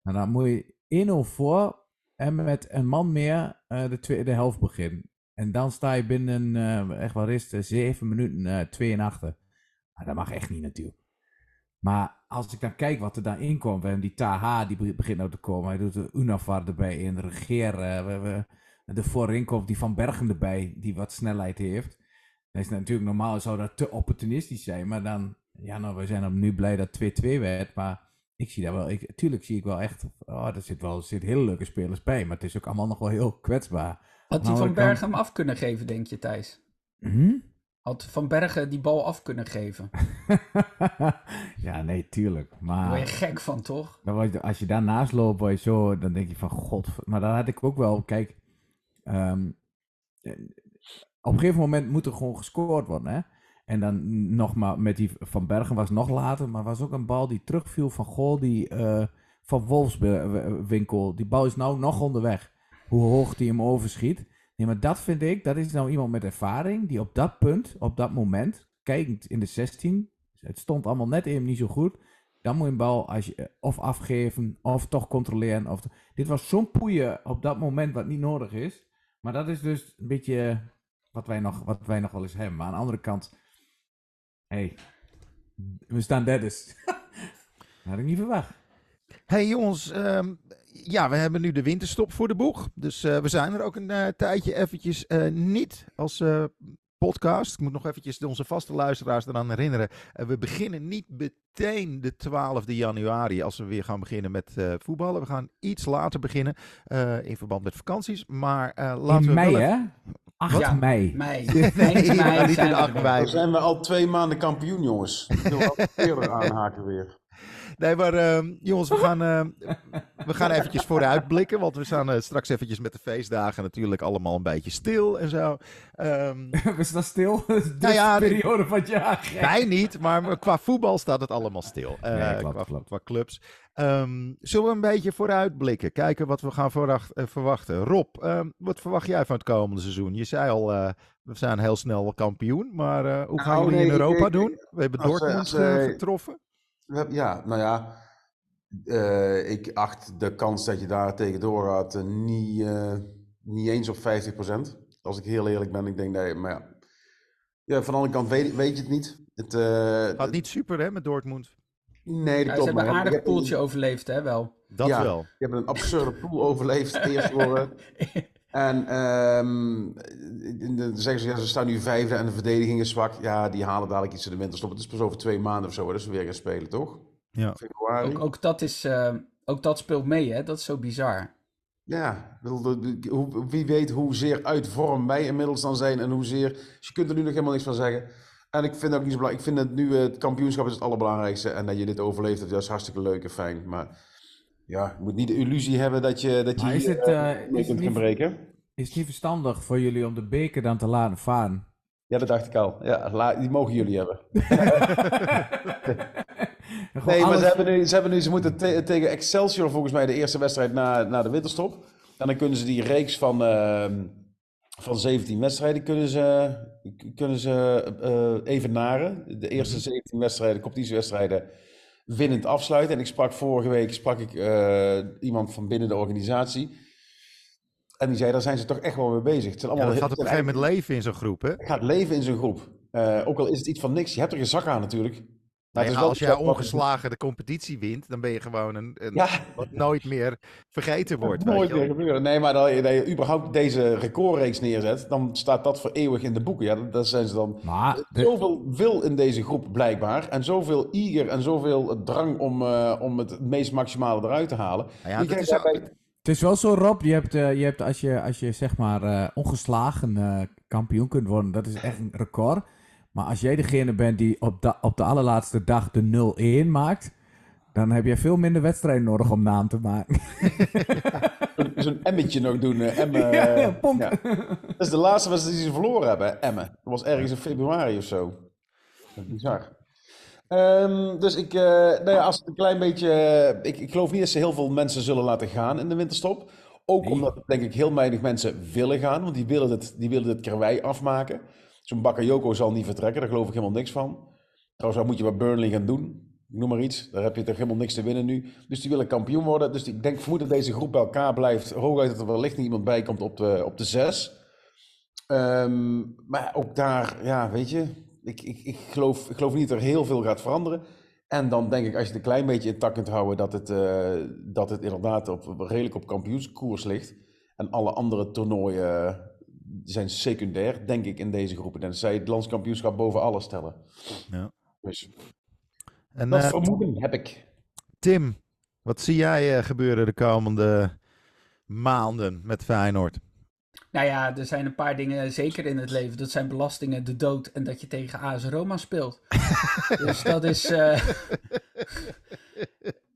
En dan moet je 1-0 voor en met een man meer de tweede helft beginnen. En dan sta je binnen, eh, echt wel het, 7 minuten eh 2 en achter. Maar dat mag echt niet natuurlijk. Maar als ik dan kijk wat er dan in komt, we hebben die Taha, die be- begint nou te komen. Hij doet de Unafar erbij in, de Regeer, eh, de voorin die Van Bergen erbij, die wat snelheid heeft. Dat is natuurlijk normaal, zou dat te opportunistisch zijn, maar dan, ja nou, we zijn nu blij dat 2-2 werd, maar ik zie daar wel, ik, tuurlijk zie ik wel echt, oh, er zit wel, er zitten hele leuke spelers bij, maar het is ook allemaal nog wel heel kwetsbaar. Had die Nou, Van Bergen hem af kunnen geven, denk je, Thijs? Hm? Had Van Bergen die bal af kunnen geven? ja, nee, tuurlijk. Daar Maar word je gek van, toch? dan word je- als je daarnaast loopt, word je zo, dan denk je van god. Maar dan had ik ook wel, kijk, ehm, eh, op een gegeven moment moet er gewoon gescoord worden. Hè? En dan nog maar met die van Bergen was nog later, maar was ook een bal die terugviel van goal die eh, van Wolfswinkel. Die bal is nou nog onderweg. Hoe hoog die hem overschiet. Nee, maar dat vind ik, dat is nou iemand met ervaring die op dat punt, op dat moment, kijkend in de 16, het stond allemaal net even niet zo goed. Dan moet je een bal als je, eh, of afgeven, of toch controleren. Of, dit was zo'n poeien op dat moment wat niet nodig is. Maar dat is dus een beetje wat wij nog, wat wij nog wel eens hebben. Maar aan de andere kant, hey, we staan derdes. Had ik niet verwacht. Hey jongens, ehm, ja, we hebben nu de winterstop voor de boeg. Dus eh, we zijn er ook een eh, tijdje eventjes eh, niet als eh, podcast. Ik moet nog eventjes onze vaste luisteraars eraan herinneren. We beginnen niet meteen de 12e januari als we weer gaan beginnen met eh, voetballen. We gaan iets later beginnen eh, in verband met vakanties. Maar eh, laten in we mei, wel hè? 8 Ja. mei. Mei. Nee, maar mei niet in we 8 er weer. mei. Dan zijn we al twee maanden kampioen, jongens. Ik wil altijd eerder aanhaken weer. Nee, maar ehm, jongens, we gaan, ehm, we gaan eventjes vooruitblikken. Want we staan eh, straks eventjes met de feestdagen natuurlijk allemaal een beetje stil en zo. Ehm, we staan stil. de Nou ja, de- periode van het jaar. gek. wij niet, maar qua voetbal staat het allemaal stil. Eh, Nee, klopt, qua, klopt. qua clubs. Ehm, zullen we een beetje vooruitblikken? Kijken wat we gaan eh, verwachten. Rob, ehm, wat verwacht jij van het komende seizoen? Je zei al, eh, we zijn heel snel kampioen. Maar eh, hoe gaan Nou, jullie nee, in Europa ik- doen? We hebben Dortmund getroffen. We hebben- Ja, nou ja. eh, ik acht de kans dat je daar tegen doorgaat eh, niet, eh, niet eens op 50%. Als ik heel eerlijk ben, ik denk dat je, maar ja. ja van de andere kant weet, weet je het niet. Het, eh, Gaat niet super hè, met Dortmund. Nee, dat Ja, ze klopt. hebben een aardig poeltje overleefd, hè, wel. Dat Ja. wel. Je hebt een absurde pool overleefd, eerst geworden. En ehm, de- dan zeggen ze, ja, ze staan nu vijfde en de verdediging is zwak. Ja, die halen dadelijk iets in de winterstop. Het is pas over twee maanden of zo, hè, dat ze weer gaan spelen, toch? Ja. Februari. Ook, ook, dat is, eh, ook dat speelt mee, hè. Dat is zo bizar. Ja, wie weet hoezeer uit vorm wij inmiddels dan zijn en hoezeer... Dus je kunt er nu nog helemaal niks van zeggen. En ik vind het ook niet zo belangrijk. Ik vind het nu, eh, het kampioenschap is het allerbelangrijkste. En dat je dit overleeft, dat is hartstikke leuk en fijn. Maar ja, je moet niet de illusie hebben dat je, dat je Maar is hier, het, eh, eh, mee kunt gaan breken. Is het niet verstandig voor jullie om de beker dan te laten varen? Ja, dat dacht ik al. Ja, la- die mogen jullie hebben. Nee, maar ze, hebben nu, ze, hebben nu, ze moeten te- tegen Excelsior volgens mij de eerste wedstrijd na, na de winterstop. En dan kunnen ze die reeks van, ehm, van 17 wedstrijden kunnen ze, kunnen ze eh, evenaren. De eerste 17 wedstrijden, competitiewedstrijden, winnend afsluiten. En ik sprak vorige week sprak ik, eh, iemand van binnen de organisatie. En die zei, daar zijn ze toch echt wel mee bezig. Het zijn Ja, allemaal dat gaat op een gegeven moment leven in zo'n groep, hè? het gaat leven in zijn groep. Eh, ook al is het iets van niks. Je hebt er geen zak aan natuurlijk. Maar Nee, als jij ongeslagen de competitie wint, dan ben je gewoon een, een Ja, wat nooit meer vergeten wordt. nooit meer gebeuren. Nee, maar dat je, dat je überhaupt deze recordreeks neerzet, dan staat dat voor eeuwig in de boeken. Ja, dat, dat zijn ze dan. Maar de- Zoveel wil in deze groep blijkbaar. En zoveel eager en zoveel drang om, eh, om het meest maximale eruit te halen. Nou ja, dat is het is wel zo, Rob. Je hebt, eh, je hebt als, je, als je zeg maar eh, ongeslagen eh, kampioen kunt worden, dat is echt een record. Maar als jij degene bent die op de, op de allerlaatste dag de 0-1 maakt, dan heb je veel minder wedstrijden nodig om naam te maken. Zo'n emmetje nog doen. eh, Emmen, Ja, ja, ponk. Dat is de laatste wedstrijd die ze verloren hebben, Emmen. Dat was ergens in februari of zo. Dat is bizar. Ehm, dus ik, eh, nou ja, als het een klein beetje. eh, ik, ik geloof niet dat ze heel veel mensen zullen laten gaan in de winterstop. Ook Nee. omdat, denk ik, heel weinig mensen willen gaan, want die willen het, die willen het karwei afmaken. Zo'n Bakayoko zal niet vertrekken, daar geloof ik helemaal niks van. Trouwens, wat moet je bij Burnley gaan doen? Ik Noem maar iets. Daar heb je toch helemaal niks te winnen nu. Dus die willen kampioen worden. Dus ik denk, vermoed dat deze groep bij elkaar blijft. Hooguit dat er wellicht niet iemand bij komt op de, op de zes. Ehm, maar ook daar, ja, weet je, ik, ik, ik, geloof, ik geloof niet dat er heel veel gaat veranderen. En dan denk ik, als je het een klein beetje intact kunt houden, dat het, eh, dat het inderdaad op, redelijk op kampioenskoers ligt. En alle andere toernooien zijn secundair, denk ik, in deze groepen. En zij het landskampioenschap boven alles stellen. Ja. Dus En dat eh, vermoeden heb ik. Tim, wat zie jij eh, gebeuren de komende maanden met Feyenoord? Nou ja, er zijn een paar dingen zeker in het leven. Dat zijn belastingen, de dood en dat je tegen AS Roma speelt. dus dat is... eh,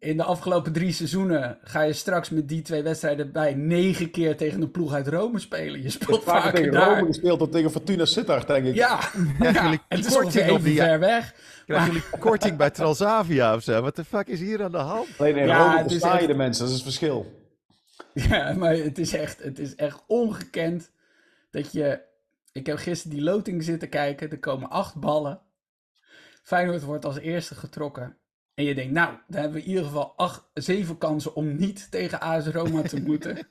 in de afgelopen drie seizoenen ga je straks met die twee wedstrijden bij negen keer tegen een ploeg uit Rome spelen. Je speelt vaker vaker tegen daar. Rome gespeeld dan tegen Fortuna Sittard, denk ik. Ja, en het is ongeveer op even die- ver weg. Krijgen jullie korting bij Transavia of zo? Wat de fuck is hier aan de hand? Alleen in Ja, Rome versta je echt- de mensen, dat is het verschil. Ja, maar het is echt, het is echt ongekend dat je... Ik heb gisteren die loting zitten kijken. Er komen acht ballen. Feyenoord wordt als eerste getrokken. En je denkt, nou, dan hebben we in ieder geval acht, zeven kansen om niet tegen AS Roma te moeten.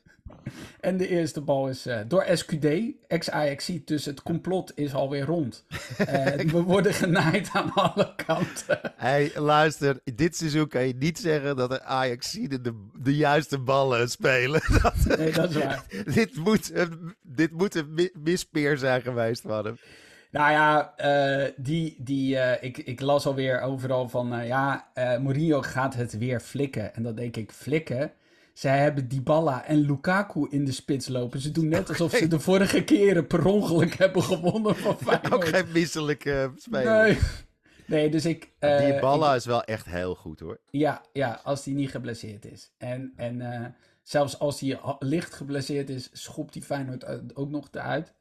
En de eerste bal is eh, door SQD, ex-Ajax, dus het complot is alweer rond. Eh, we worden genaaid aan alle kanten. Hey, luister, dit seizoen kan je niet zeggen dat de Ajax de, de, de juiste ballen spelen. Dat- Nee, dat is waar. dit, moet een, dit moet een mi- mispeer zijn geweest van hem. Nou ja, eh, die, die, eh, ik, ik las alweer overal van, eh, ja, Mourinho gaat het weer flikken. En dan denk ik, flikken? Zij hebben Dybala en Lukaku in de spits lopen. Ze doen net alsof ze de vorige keren per ongeluk hebben gewonnen van Ook Feyenoord. geen misselijke speler. Nee. Nee, dus ik... Die ik- is wel echt heel goed hoor. ja, ja, als die niet geblesseerd is. En, en zelfs als hij ha- licht geblesseerd is, schopt hij Feyenoord ook nog eruit.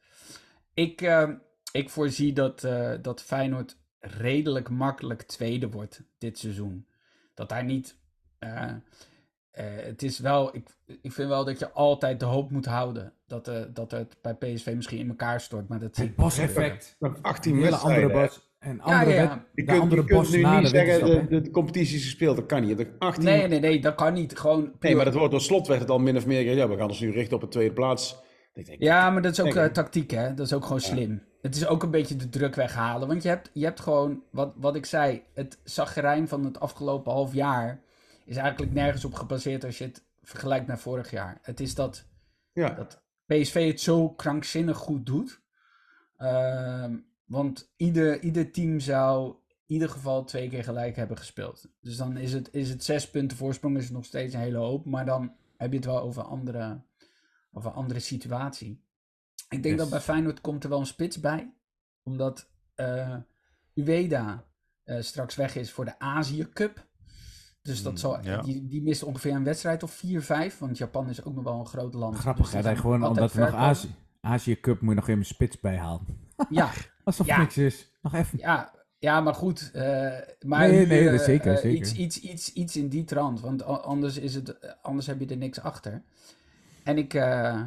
Ik, eh, ik voorzie dat, eh, dat Feyenoord redelijk makkelijk tweede wordt dit seizoen. Dat daar niet... eh, eh, het is wel... Ik, ik vind wel dat je altijd de hoop moet houden dat, eh, dat het bij PSV misschien in elkaar stort. Maar dat Het. Bos-effect. Nog 18 Een hele andere. Bos. En andere ja, ja. Je kunt, andere je kunt Bos nu niet de zeggen, de, de competitie is gespeeld, dat kan niet. Je hebt 18... Nee, nee, nee, dat kan niet. Gewoon Nee, maar dat wordt door slot werd het al min of meer, ja, we gaan ons nu richten op de tweede plaats. Ik denk, Ja, maar dat is ook eh, tactiek, hè? Dat is ook gewoon slim. Het is ook een beetje de druk weghalen. Want je hebt, je hebt gewoon, wat, wat ik zei, het zagrijn van het afgelopen half jaar is eigenlijk nergens op gebaseerd als je het vergelijkt met vorig jaar. Het is dat, ja. dat PSV het zo krankzinnig goed doet. Ehm, want ieder, ieder team zou in ieder geval twee keer gelijk hebben gespeeld. Dus dan is het, is het zes punten voorsprong, is het nog steeds een hele hoop. Maar dan heb je het wel over andere, over een andere situatie. Ik denk Yes. dat bij Feyenoord komt er wel een spits bij. Omdat eh Ueda eh, straks weg is voor de Azië Cup. Dus dat Mm, zal, ja. die, die mist ongeveer een wedstrijd of 4-5. Want Japan is ook nog wel een groot land. Grappig, Dus gaan gewoon, omdat we nog. Azië, Azië Cup moet je nog even een spits bijhalen. Ja, Alsof Ja. niks is. Nog even. ja, ja, maar goed. eh, maar Nee, nee, zeker, zeker. Iets, iets, iets, iets in die trant. Want anders, is het, anders heb je er niks achter. En ik... eh,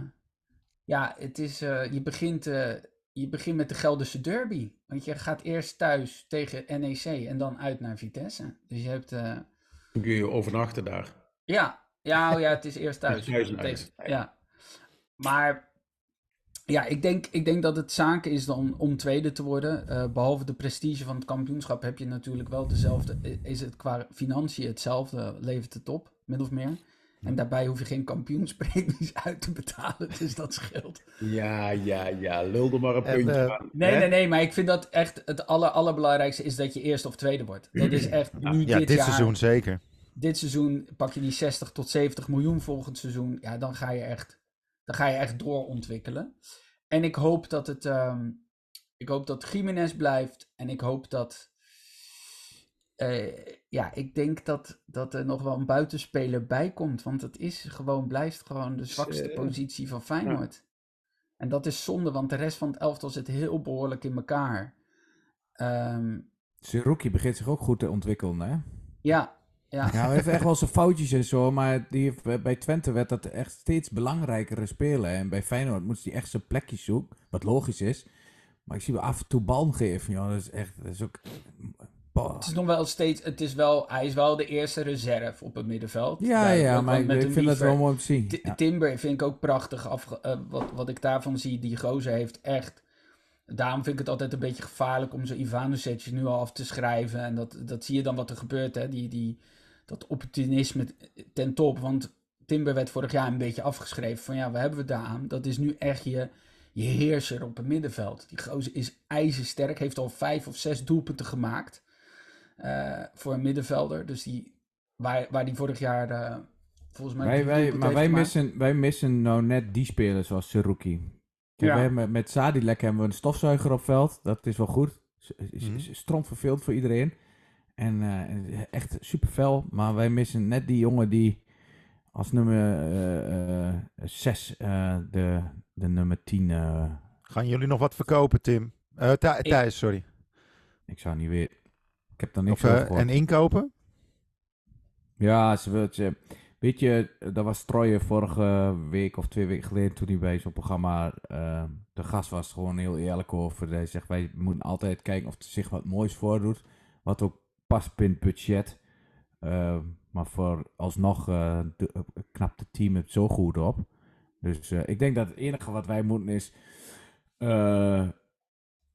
ja, het is... eh, je, begint, eh, je begint met de Gelderse derby. Want je gaat eerst thuis tegen NEC en dan uit naar Vitesse. Dus je hebt... Dan kun je overnachten daar. Ja, ja, oh ja, het is eerst thuis. Thuis en uit. ja. Maar ja, ik denk, ik denk dat het zaken is dan om tweede te worden. Eh, behalve de prestige van het kampioenschap heb je natuurlijk wel dezelfde. Is het qua financiën hetzelfde, levert het op, min of meer. En daarbij hoef je geen kampioenspremies uit te betalen, dus dat scheelt. Ja, ja, ja, lul er maar een En, puntje eh, aan. Nee, hè? nee, nee, maar ik vind dat echt het aller, allerbelangrijkste is dat je eerste of tweede wordt. Dat is echt nu Ja, dit, dit jaar seizoen zeker. dit seizoen pak je die 60 tot 70 miljoen volgend seizoen. Ja, dan ga je echt, dan ga je echt doorontwikkelen. En ik hoop dat het, ehm, ik hoop dat Jiménez blijft. En ik hoop dat, eh, ja, ik denk dat, dat er nog wel een buitenspeler bij komt. Want het is gewoon, blijft gewoon de zwakste eh, positie van Feyenoord. En dat is zonde, want de rest van het elftal zit heel behoorlijk in elkaar. Ehm, Seruki begint zich ook goed te ontwikkelen, hè? ja, ja. Ja, hij heeft echt wel zijn foutjes en zo, maar die bij Twente werd dat echt steeds belangrijkere spelen. En bij Feyenoord moest hij echt zijn plekje zoeken, wat logisch is. Maar ik zie hem af en toe bal geven, joh. Dat is echt, dat is ook... Het is nog wel steeds, het is wel, hij is wel de eerste reserve op het middenveld. Ja, ja, maar ik, vind dat wel mooi om te zien. Ja. Timber vind ik ook prachtig. Afge, eh, wat, wat ik daarvan zie, die gozer heeft echt... Daarom vind ik het altijd een beetje gevaarlijk om zo Ivanovic nu al af te schrijven. En dat, dat zie je dan wat er gebeurt, hè. Die, die, dat opportunisme ten top. Want Timber werd vorig jaar een beetje afgeschreven. Van ja, waar hebben we daar aan? Dat is nu echt je, je heerser op het middenveld. Die gozer is ijzersterk. Heeft al vijf of zes doelpunten gemaakt. Eh, voor een middenvelder. Dus die, waar, waar die vorig jaar eh, volgens mij... Wij, wij, maar wij gemaakt. missen, wij missen nou net die spelers zoals Seruki. Kijk, Ja. wij hebben, met Sadilek hebben we een stofzuiger op veld. Dat is wel goed. Mhm. is Stront verveeld voor iedereen. En eh, echt super fel. Maar wij missen net die jongen die als nummer 6 de, de nummer 10. eh, Gaan jullie nog wat verkopen, Tim? Eh Thijs, sorry. ik zou niet weer. Ik heb daar niks Of, over eh, en inkopen? Ja, ze wil ze. Weet je, dat was Troje vorige week of twee weken geleden toen hij bij zo'n programma eh, de gast was. Gewoon heel eerlijk over. Hij zegt, wij moeten altijd kijken of er zich wat moois voordoet. Wat ook past binnen het budget. Eh, maar voor alsnog de- eh, knapt het team het zo goed op. Dus eh, ik denk dat het enige wat wij moeten is...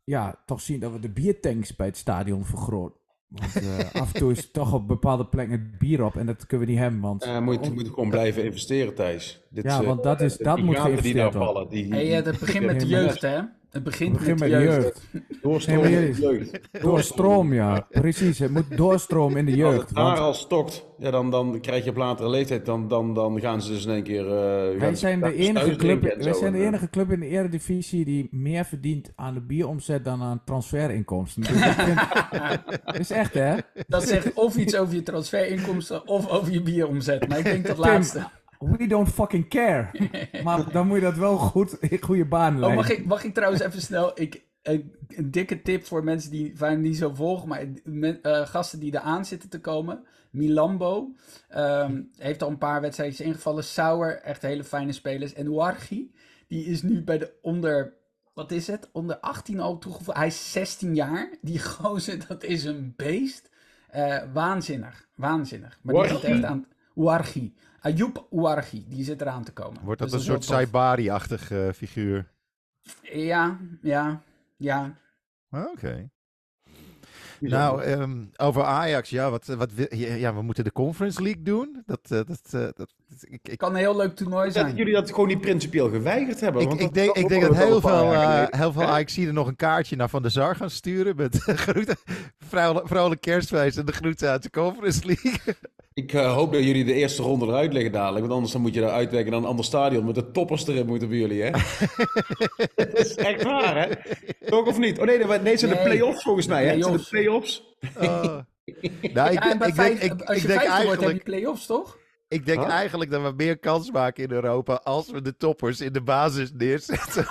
ja, toch zien dat we de biertanks bij het stadion vergroten. Want eh, af en toe is toch op bepaalde plekken het bier op en dat kunnen we niet hebben. Want Eh moet, je moet gewoon blijven investeren, Thijs. Dit, Ja, eh, want dat is- dat moet die geïnvesteerd worden. vallen. Die, Hey, dat begint met de jeugd, hè? Het begint, begin met de met de jeugd. maar in de jeugd. Doorstroom, ja. Precies, het moet doorstromen in de Als jeugd. het haar Want al stokt, ja, dan, dan krijg je op latere leeftijd, dan, dan, dan gaan ze dus in één keer... eh, wij zijn de enige club, en wij zijn de En, eh, enige club in de eredivisie die meer verdient aan de bieromzet dan aan transferinkomsten. Dus vind, dat is echt, hè? Dat zegt of iets over je transferinkomsten of over je bieromzet. Maar ik denk dat Tim, laatste. We don't fucking care. Maar dan moet je dat wel goed in goede Oh, leiden. mag ik, mag ik trouwens even snel... Ik, een, een dikke tip voor mensen die vaak niet zo volgen, maar men- eh, gasten die eraan zitten te komen. Milambo ehm, heeft al een paar wedstrijdjes ingevallen. Sauer, echt hele fijne spelers. En Ouarghi, die is nu bij de onder... Wat is het? Onder 18 al toegevoegd. Hij is 16 jaar. Die gozer, dat is een beest. Eh, waanzinnig. Waanzinnig. Maar die zit echt aan... Ouarghi. Ayoub Ouarghi, die zit eraan te komen. Wordt dat Dus een soort. Saibari-achtig eh, figuur? Ja, ja, ja. Ah, Oké. Nou, ehm, over Ajax, ja, wat, wat, ja, we moeten de Conference League doen. Dat, eh, dat, eh, dat, ik, ik, kan een heel leuk toernooi Ik denk dat zijn. jullie dat gewoon niet principieel geweigerd hebben. ik, want ik denk, dat ik denk dat we heel veel, eh geleden. heel veel er nog een kaartje naar Van der Sar gaan sturen met groeten, vrolijk, vrolijk kerstfeest en de groeten uit de Conference League. Ik eh, hoop dat jullie de eerste ronde eruit liggen dadelijk. Want anders dan moet je daar uitwerken naar een ander stadion. Met de toppers erin moeten bij jullie, hè? dat is echt waar, hè? Toch of niet? Oh nee, nee, nee het zijn de play-offs volgens mij, hè? Het zijn de Play-offs. Oh. Nou, ik, Ja, ik denk, vijf- ik, als ik je denk vijfde wordt, heb je eigenlijk, play-offs, toch? Ik denk Huh? eigenlijk dat we meer kans maken in Europa als we de toppers in de basis neerzetten.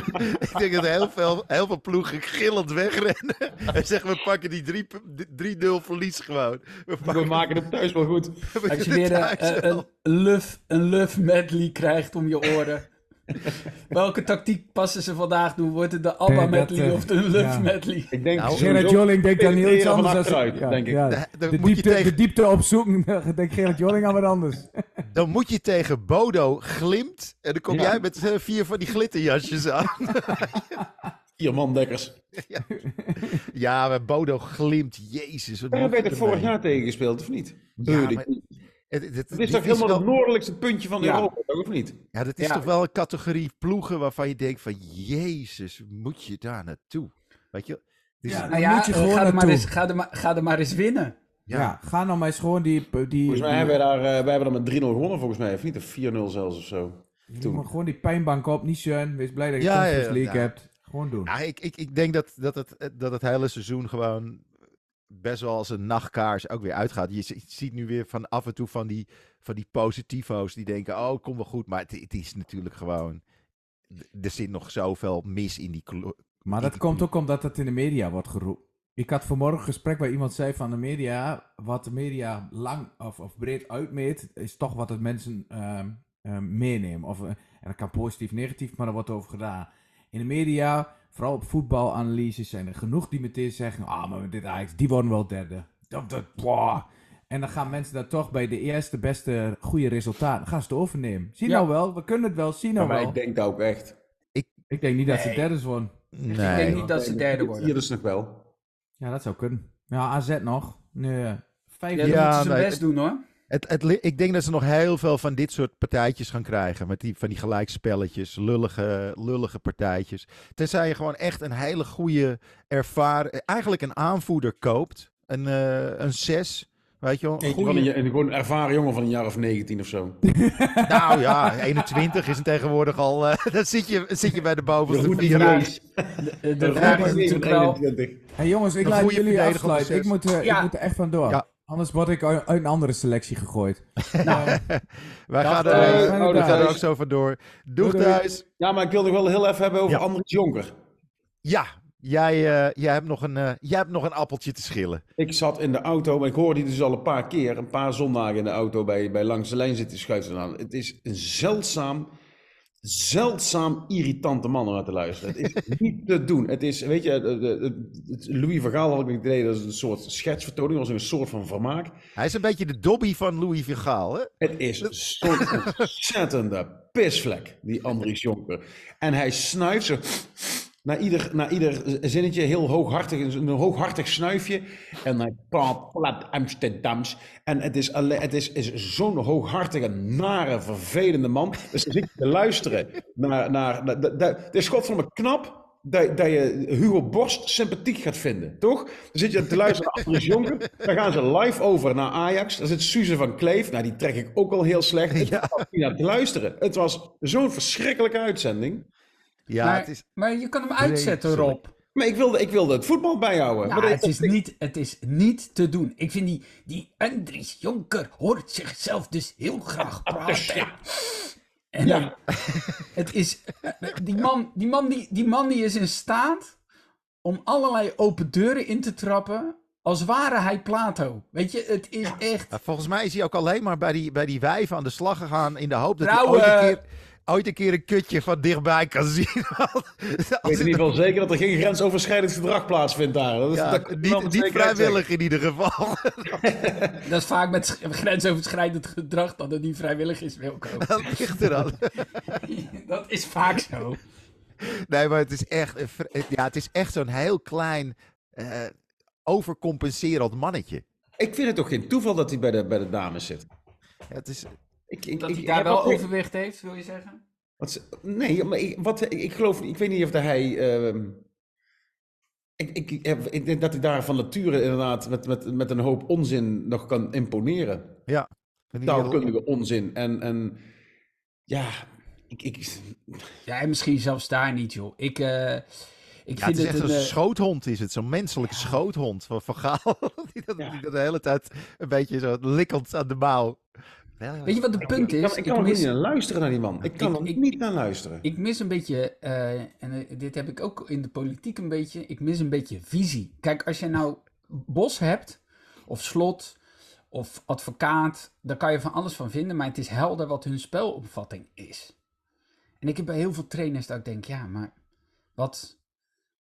ik denk dat heel veel, heel veel ploegen gillend wegrennen en zeggen we pakken die drie- 3-0 verlies gewoon. We maken het thuis wel goed. Als je weer eh, thuis een, een, luf, een luf medley krijgt om je oren. Welke tactiek passen ze vandaag doen? Wordt het de ABBA Nee, dat, medley eh, of de luf ja. medley? Ik denk Nou, Gerard Joling denkt dan heel iets anders. achteruit, ja, denk ik. ja. De, diepte, tegen- de diepte opzoeken, denkt Gerard Joling aan wat anders. Dan moet je tegen Bodo glimt en dan kom Ja. jij met eh, vier van die glitterjasjes aan. Vier mandekkers. ja, maar Bodo glimt, jezus. wat heb je je er vorig jaar tegen gespeeld, of niet? Ja, maar- Het, het, het- Het is toch helemaal wel- het noordelijkste puntje van Ja. Europa, toch, of niet? Ja, dat is Ja. toch wel een categorie ploegen waarvan je denkt van... Jezus, moet je daar naartoe? Weet je? Dus, Ja, Dan Nou ja, moet je eh, gewoon ga, er maar naartoe. eens, ga, er maar, ga er maar eens winnen. Ja. ga nou maar eens gewoon die... die, Volgens mij die- hebben we daar, eh, wij hebben daar met 3-0 gewonnen, volgens mij. Of niet? Of 4-0 zelfs, of zo. toen. moet gewoon die pijnbank op, niet zeun. Wees blij dat je Ja, Conference League ja. hebt. Gewoon doen. Ja, ik, ik, ik denk dat, dat, het, dat het hele seizoen gewoon best wel als een nachtkaars ook weer uitgaat. Je zi- ziet nu weer van af en toe van die, van die positivo's die denken, oh, kom wel goed. Maar het, het is natuurlijk gewoon... Er zit nog zoveel mis in die Maar dat komt ook omdat het in de media wordt geroepen. Ik had vanmorgen een gesprek waar iemand zei van de media, wat de media lang of, of breed uitmeet, is toch wat het mensen ehm, ehm, meenemen. Of, eh, en dat kan positief, negatief, maar er wordt over gedaan. In de media, vooral op voetbalanalyses, zijn er genoeg die meteen zeggen, ah, maar dit Ajax, die worden wel derde. Dat, dat. En dan gaan mensen dat toch bij de eerste beste goede resultaten, gaan ze het overnemen. Zie Ja. nou wel, we kunnen het wel, zie nou maar wel. ik denk dat ook echt. Ik denk niet dat ze Nee. derde worden. Ik denk Nee. niet dat ze derde worden. Hier dus nog wel. Ja, dat zou kunnen. Ja, AZ nog. Nee, vijf Ja, moeten ze nee, best doen hoor. Het, het, ik denk dat ze nog heel veel van dit soort partijtjes gaan krijgen. Met die, van die gelijkspelletjes, lullige, lullige partijtjes. Tenzij je gewoon echt een hele goede ervaren... Eigenlijk een aanvoerder koopt. Een, eh een zes. Weet je wel? Een, een, gewoon een ervaren jongen van een jaar of 19 of zo. Nou ja, 21 is het tegenwoordig al. eh, dan zit je, zit je bij de bovenste vier. De, de goede is natuurlijk wel... 21. Hey jongens, ik laat goede jullie afsluiten. Ik moet, eh, Ja. ik moet er echt vandoor. Ja. Anders word ik uit een andere selectie gegooid. Nou, Wij gaan er, Oh, we gaan er ook zo vandoor. Doeg Doei, doei. thuis. Ja, maar ik wil nog wel heel even hebben over Ja. Andries Jonker. Ja, jij, eh, jij, hebt nog een, eh, jij hebt nog een appeltje te schillen. Ik zat in de auto, maar ik hoorde die dus al een paar keer, een paar zondagen in de auto bij, bij Langs de Lijn zitten schuiven aan. Het is een zeldzaam, zeldzaam irritante man om naar te luisteren. Het is niet te doen. Het is, weet je, Louis van Gaal had ik het idee, dat is een soort schetsvertoning, was een soort van vermaak. Hij is een beetje de Dobby van Louis van Gaal, hè? Het is zo'n ontzettende pisvlek, die Andries Jonker. En hij snuift zo na ieder, na ieder zinnetje heel hooghartig, een hooghartig snuifje. En hij praat plat Amsterdams. En het is, alle- het is, is zo'n hooghartige, nare, vervelende man. Dus dan zit je te luisteren naar... naar, naar, naar- naar- het is godverdomme knap dat, dat je Hugo Borst sympathiek gaat vinden, toch? Dan zit je te luisteren naar Andries Jonker. Dan gaan ze live over naar Ajax. Dan zit Suze van Kleef. Nou, die trek ik ook al heel slecht. Naar te luisteren. Het was zo'n verschrikkelijke uitzending. Ja, maar, het is... maar je kan hem uitzetten. Rob. Maar ik wilde, ik wilde het voetbal bijhouden. Nou, Maar het is, niet, het is niet te doen. Ik vind die, die Andries Jonker hoort zichzelf dus heel graag praten. En Ja. dan- het is, die man, die, man die, die man die is in staat om allerlei open deuren in te trappen als ware hij Plato. Weet je, het is echt... Ja, Volgens mij is hij ook alleen maar bij die, bij die wijven aan de slag gegaan in de hoop dat Trouwen. hij ooit een, keer, ooit een keer een kutje van dichtbij kan zien. Ik weet in ieder geval zeker dat er geen grensoverschrijdend gedrag plaatsvindt daar. Dat is, ja, dat niet, vrijwillig in ieder geval. Dat is vaak met sch- grensoverschrijdend gedrag dat het niet vrijwillig is, Wilco. Dat ligt er dan. dat is vaak zo. Nee, maar het is echt, ja, het is echt zo'n heel klein, eh, overcompenserend mannetje. Ik vind het toch geen toeval dat hij bij de, bij de dames zit. Ja, het is, Ik, ik, Dat ik- hij daar wel overwicht heeft, wil je zeggen? Wat nee, maar ik, wat, ik, ik geloof, ik weet niet of hij. ehm, ik, ik, denk dat hij daar van nature inderdaad met, met, met een hoop onzin nog kan imponeren. ja. een heel- Taalkundige onzin. En, en ja, ik, ik, Ja, en misschien zelfs daar niet, joh. Ik, eh, ik Ja, vind het is echt een, een eh, schoothond, is het. Zo'n menselijke schoothond van Van Gaal. die, dat, Ja. die dat de hele tijd een beetje zo likkend aan de mouw. Wel, Weet je wat de punt ik is? kan, ik kan er mis, niet naar luisteren naar die man. Ik kan Ik- er ik- niet naar luisteren. ik mis een beetje, eh, en eh, dit heb ik ook in de politiek een beetje, ik mis een beetje visie. Kijk, als je nou Bos hebt, of Slot, of advocaat, daar kan je van alles van vinden, maar het is helder wat hun spelopvatting is. En ik heb bij heel veel trainers dat ik denk, ja, maar wat,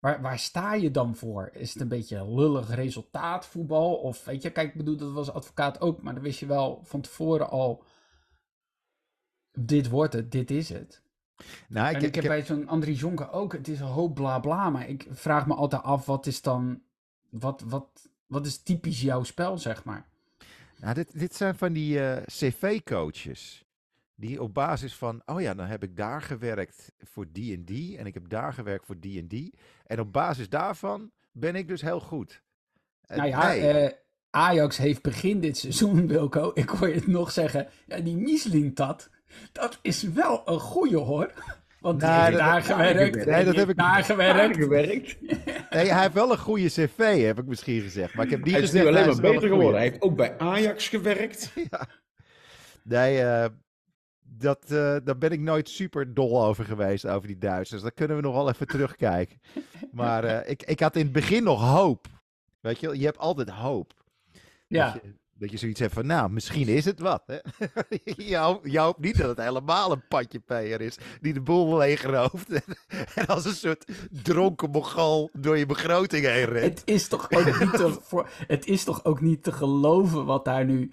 waar, waar sta je dan voor? Is het een beetje lullig resultaatvoetbal? Of weet je, kijk, ik bedoel, dat was advocaat ook, maar dan wist je wel van tevoren al, dit wordt het, dit is het. nou, ik, en ik, heb bij zo'n Andries Jonker ook, het is een hoop bla bla, maar ik vraag me altijd af, wat is dan, wat, wat, wat is typisch jouw spel, zeg maar? nou, dit, dit zijn van die eh, cv-coaches. Die op basis van, oh ja, dan heb ik daar gewerkt voor die en die. En ik heb daar gewerkt voor die en die. En op basis daarvan ben ik dus heel goed. Eh, nou ja, eh, Ajax heeft begin dit seizoen, Wilco, ik hoor je het nog zeggen, ja, die Mislintat, dat is wel een goeie hoor. Want die heeft daar gewerkt. Nee, dat die heb ik- heeft daar gewerkt. gewerkt. Nee, hij heeft wel een goede cv, heb ik misschien gezegd. Maar ik heb niet Hij is nu alleen maar beter geworden. Hij heeft ook bij Ajax gewerkt. Nee, eh, dat, eh, daar ben ik nooit super dol over geweest, over die Duitsers. Daar kunnen we nog wel even terugkijken. Maar eh, ik, ik had in het begin nog hoop. Weet je, je hebt altijd hoop. Ja, Dat, je, dat je zoiets hebt van, nou, misschien is het wat. Hè? je, hoopt, je hoopt niet dat het helemaal een patje peer is die de boel leegrooft. en, als een soort dronken mogol door je begroting heen rent. het is toch ook niet te, voor, het is toch ook niet te geloven wat daar nu,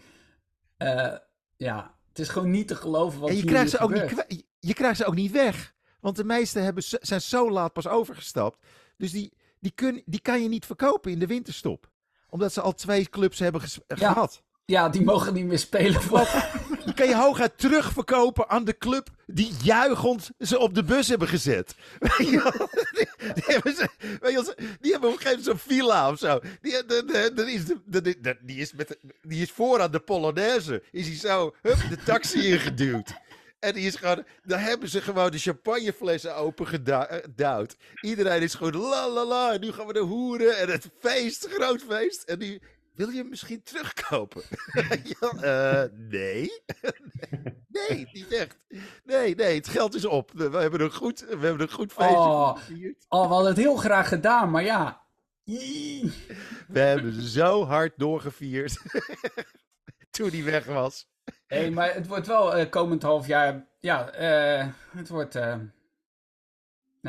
eh, ja, het is gewoon niet te geloven wat En je hier krijgt, ze ook niet, gebeurt. je krijgt ze ook niet weg. Want de meesten hebben, zijn zo laat pas overgestapt. Dus die, die, kun, die kan je niet verkopen in de winterstop. Omdat ze al twee clubs hebben Ja. gehad. Ja, die mogen niet meer spelen. Voor... Kan je hooguit terugverkopen aan de club die juichend ze op de bus hebben gezet. Weet je? Die, hebben, op een gegeven moment zo'n villa of zo. Die, is met, die is vooraan de Polonaise. Is hij zo hup, de taxi ingeduwd. En die is gewoon, daar hebben ze gewoon de champagneflessen open gedouwd. Iedereen is gewoon la la la. En nu gaan we de hoeren en het feest, groot feest. En die, wil je hem misschien terugkopen? ja, eh, nee. nee, niet echt. Nee, nee, het geld is op. We hebben een goed, we hebben een goed feestje Oh. Oh, we hadden het heel graag gedaan, maar ja. We hebben zo hard doorgevierd. Toen hij weg was. Hé, maar het wordt wel eh, komend half jaar. Ja, eh, het wordt.